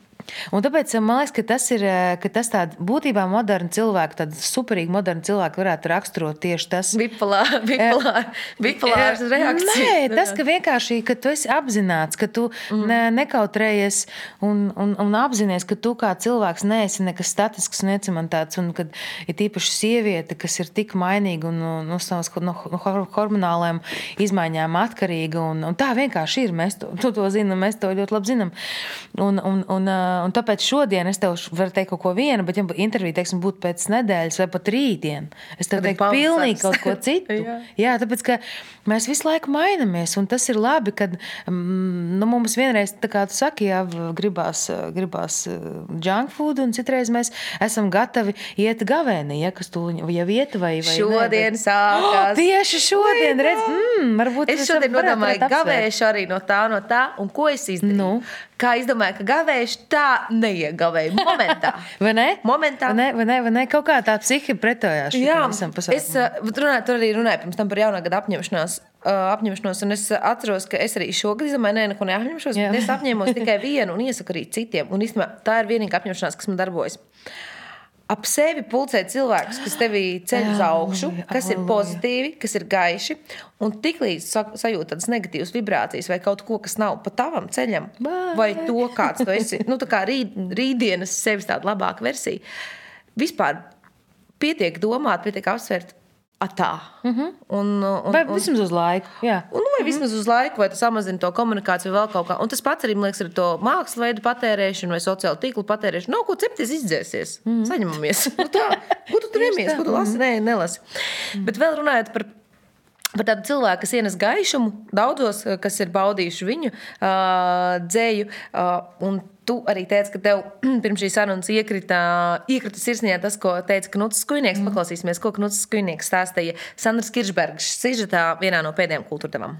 Un tāpēc man liekas, ka tas ir ka tas tād, būtībā moderna cilvēka, tāda superīga moderna cilvēka varētu raksturot tieši tas. Bipolārs, bipolār, bipolārs reakcijas. Nē, tas, ka vienkārši, ka tu esi apzināts, ka tu mm. ne, nekautrējies un, un, un apzinājies, ka tu kā cilvēks neesi nekas statisks un iecementāts, un kad ir tīpaši sieviete, kas ir tik mainīga un no savas no, no hormonālajām izmaiņām atkarīga, un, un tā vienkārši ir. Mēs to, to, to zinām, mēs to ļoti labi zinām. Un, un, un, un tāpēc šodien es tev varu teikt kaut ko vienu, bet, ja intervija teiksim, būtu pēc nedēļas vai pat rītdien, es tev teiktu pilnīgi kaut ko citu. Jā. Jā, tāpēc, ka mēs visu laiku mainamies, un tas ir labi, kad mm, nu, mums vienreiz, kā tu saki, jā, gribās, gribās eh, junk food, un citreiz mēs esam gatavi iet gavēnī, ja kas tu jau iet vai, vai šodien ne, bet... sākās. Oh, tieši šodien, redz, mm, varbūt es šodien nodomāju gavēšu arī no tā, no tā, un ko es izdarīju? Nu. Kā izdomāju, ka gavēšu tā neiegavēju momentā. vai ne? Momentā. Vai ne, vai ne, vai ne? Kaut kā tā psihi pretojās. Jā, es runāju, tur arī runāju pirms tam par jaunā gada apņemšanās. Uh, apņemšanos, un es atceros, ka es arī šogad izdomāju, nē, neko neapņemšos. Es apņēmos tikai vienu un iesaku arī citiem. Un īstenībā tā ir vienīgā apņemšanās, kas man darbojas. Ap sevi pulcēt cilvēkus, kas tevi ceļ uz augšu, kas ir pozitīvi, kas ir gaiši. Un tiklīdz sajūta tādas negatīvas vibrācijas vai kaut ko, kas nav pa tavam ceļam, vai? to, kāds tu esi, nu, tā kā rīt, rītdienas sevis tāda labāka versija, vispār pietiek domāt, pietiek apsvērt, Tā. Mm -hmm. un, un, vai vismaz uz laiku. Jā. Un, nu, vai vismaz uz laiku, vai tas samazina to komunikāciju, vai vēl kaut kā. Un tas pats arī, liekas, ar to mākslas veidu patērēšanu vai sociālo tīklu patērēšanu. Nav ko cepties, izdzēsies. Mm -hmm. Saņemamies. nu, tā, ko tu tur iemies, ko tu lasi? Nē, nelasi. Mm -hmm. Bet vēl runājot par Par tādu cilvēku, kas ienes gaišumu, daudzos, kas ir baudījuši viņu uh, dzēju. Uh, tu arī teici, ka tev pirms šīs sarunas iekrita, iekrita sirsnī tas, ko teica Knuts Skujnieks. Mm. Paklausīsimies, ko Knuts Skujnieks stāstīja Sandras Kiršbergas sižetā vienā no pēdējām kultūrdevām.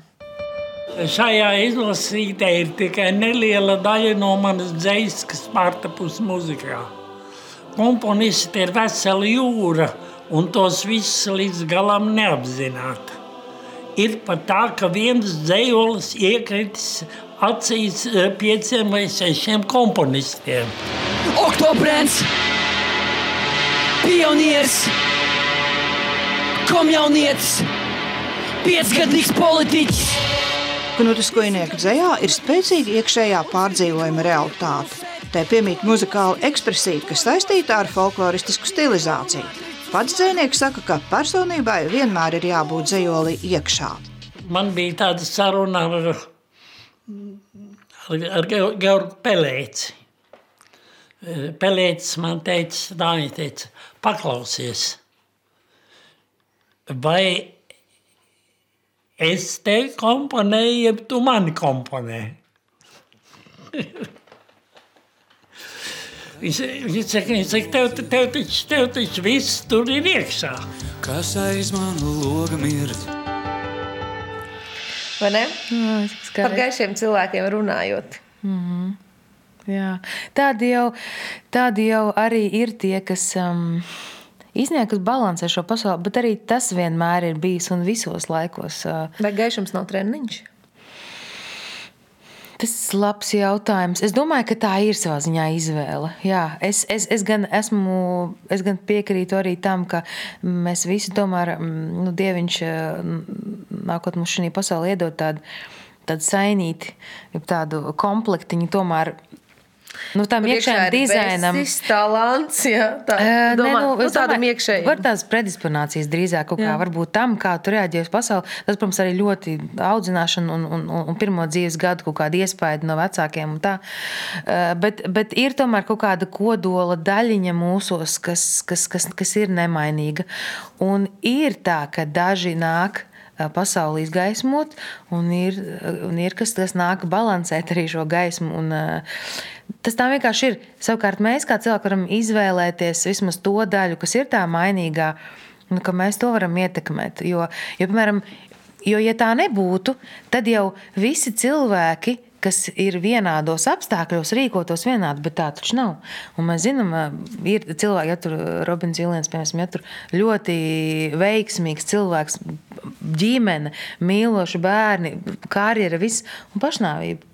Šajā izlasītē ir tikai neliela daļa no manas dzīslas, kas pārtapus muzikā. Komponisti ir vesela jūra, un tos visus līdz galam neapzināti ir pat tā, ka viens dzējolis iekritis acīs pieciem vai sešiem komponistiem. Oktobrens, pionieris, komjaunietis, piecgadīgs politiķis. Knutas Kujnieku dzējā ir spēcīga iekšējā pārdzīvojuma realitāte. Tā piemīt muzikāla ekspresija, kas saistīta ar folkloristisku stilizāciju. Pats dzinieks saka, ka personībai vienmēr ir jābūt dzējolī iekšā. Man bija tāda saruna ar, ar, ar Georgu Pelēci. Pelēcis man teica, viņa teica, paklausies, vai es te komponēju, ja tu mani komponē. Viņš, saka, viņš saka tev, tev, taču, tev taču viss tur ir iekšā. Kas aiz manu loga mird? Vai ne? Jā, Par gaišiem cilvēkiem runājot. Mm -hmm. Jā. Tādi, jau, tādi jau arī ir tie, kas um, īstenībā kas balansē šo pasauli, bet arī tas vienmēr ir bijis un visos laikos. Uh, Vai gaišums nav treniņš? Tas ir labs jautājums. Es domāju, ka tā ir savā ziņā izvēle. Jā, es, es, es, gan esmu, es gan piekrītu arī tam, ka mēs visi tomēr, mm, nu, Dieviņš nākot mums šī pasaulē iedod tādu, tādu sainīti, tādu komplektiņu tomēr Nu, tam iekšējam dizainam ir talants. Jā, tā, uh, domā, ne, nu, nu, tādam iekšējam. Var tās predisponācijas drīzāk kaut kā varbūt tam, kā tu reaģēji uz pasauli. Tas, protams, arī ļoti audzināšana un, un, un, un pirmo dzīves gadu kaut kāda iespēja no vecākiem un tā. Uh, bet, bet ir tomēr kaut kāda kodola daļiņa mūsos, kas, kas, kas, kas ir nemainīga. Un ir tā, ka daži nāk pasauli izgaismot, un ir, un ir kas, kas nāk balansēt arī šo gaismu. Un, tas tā vienkārši ir. Savukārt mēs kā cilvēki varam izvēlēties vismaz to daļu, kas ir tā mainīgā, un ka mēs to varam ietekmēt. Jo, jo, piemēram, jo ja tā nebūtu, tad jau visi cilvēki kas ir vienādos apstākļos, rīkotos vienādi, bet tā taču nav. Un mēs zinām, ir cilvēki, ja tur Robins Zilens, piemēram, ja tur ļoti veiksmīgs cilvēks, ģimene, mīloši bērni, karjera, viss un pašnāvība.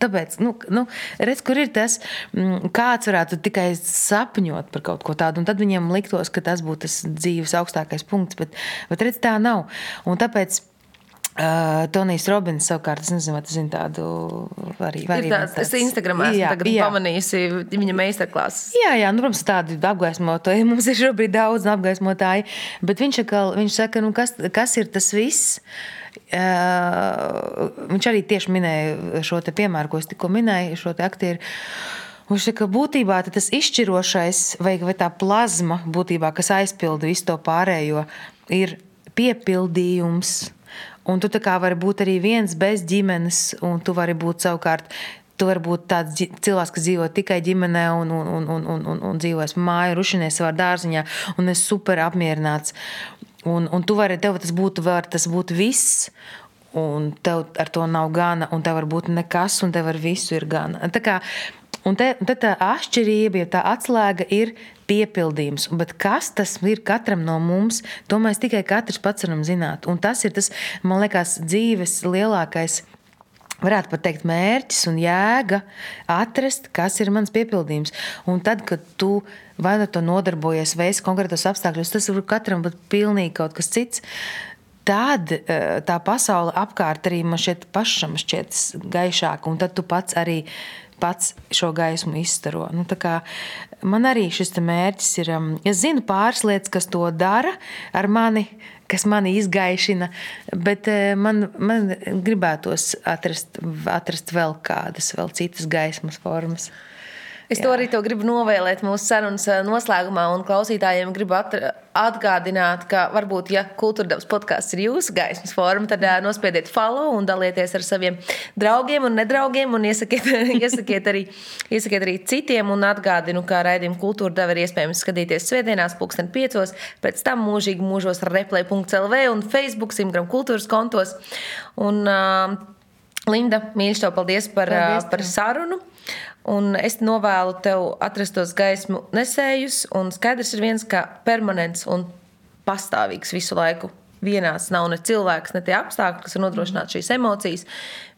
Tāpēc, nu, nu, redz, kur ir tas, mm, kāds varētu tikai sapņot par kaut ko tādu, un tad viņiem liktos, ka tas būtu tas dzīves augstākais punkts, bet, bet redz, tā nav. Un tāpēc Uh, Tonijs Robins savukārt, es nezinu, vai tas ir tādu arī. Ir tāds, tāds, es Instagramā esmu jā, jā. pamanījusi viņa meistarklases. Jā, jā, nu, protams, tādi apgaismotāji. Mums ir šobrīd daudz apgaismotāji, bet viņš, akal, viņš saka, nu, kas, kas ir tas viss? Uh, viņš arī tieši minēja šo piemēru, ko es tikko minēju, šo aktieru. Viņš saka, ka būtībā tas izšķirošais, vai, vai tā plazma, būtībā, kas aizpilda visu to pārējo, ir piepildījums Un tu vari būt arī viens bez ģimenes, un tu vari būt savukārt Tu vari būt tāds cilvēks, kas dzīvo tikai ģimenē un, un, un, un, un, un, un dzīvojas mājā, rušinies savā dārziņā, un es super apmierināts. Un, un tu vari, tev tas būtu, var, tas būtu viss, un tev ar to nav gana, un tev var būt nekas, un tev ar visu ir gana. Tā kā, un te, te tā atšķirība, ja tā atslēga ir piepildījums. Bet kas tas ir katram no mums, to mēs tikai katrs pats varam zināt. Un tas ir tas, man liekas, dzīves lielākais. Varētu pat teikt, mērķis un jēga atrast, kas ir mans piepildījums. Un tad, kad tu vai nu to nodarbojies, vai esi konkrētos apstākļos, tas var katram būt pilnīgi kaut kas cits. Tad eh, tā pasaule apkārt arī man šķiet pašam šķiet gaišāka, un tad tu pats arī pats šo gaismu izstaro. Nu, man arī šis mērķis ir. Um, es zinu pāris lietas, kas to dara ar mani, kas mani izgaišina, bet eh, man, man gribētos atrast, atrast vēl kādas, vēl citas gaismas formas. Es Jā. to arī gribu novēlēt mūsu sarunas eh, noslēgumā, un klausītājiem gribu atgādināt, ka varbūt, ja kultūrdevas podkāsts ir jūsu gaismas forma, tad uh, nospiediet follow un dalieties ar saviem draugiem un nedraugiem, un iesakiet, iesakiet, arī, iesakiet arī citiem. Un atgādinu, ka raidījumu kultūra deva ir iespējams skatīties svētdienās, pulksten piecos, pēc tam mūžīgi mūžos replay.lv un Facebook simtgram kultūras kontos. Un, uh, Linda, mīļš, tev paldies par, paldies, par sarunu. Un es novēlu tev atrast tos gaismu nesējus. Un skaidrs ir viens, ka permanents un pastāvīgs visu laiku vienāds nav ne cilvēks, ne tie apstākļi, kas var nodrošināt šīs emocijas.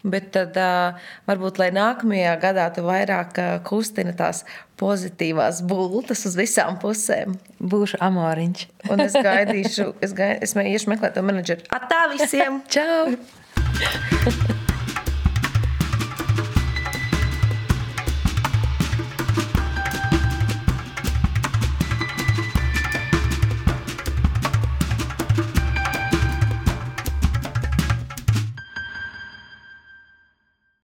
Bet tad uh, varbūt, lai nākamajā gadā tu vairāk uh, kustina tās pozitīvās bultas uz visām pusēm. Būšu amoriņš. Un es gaidīšu, es, gaidīšu, es iešu meklēt to menedžeru. Atā visiem! Čau!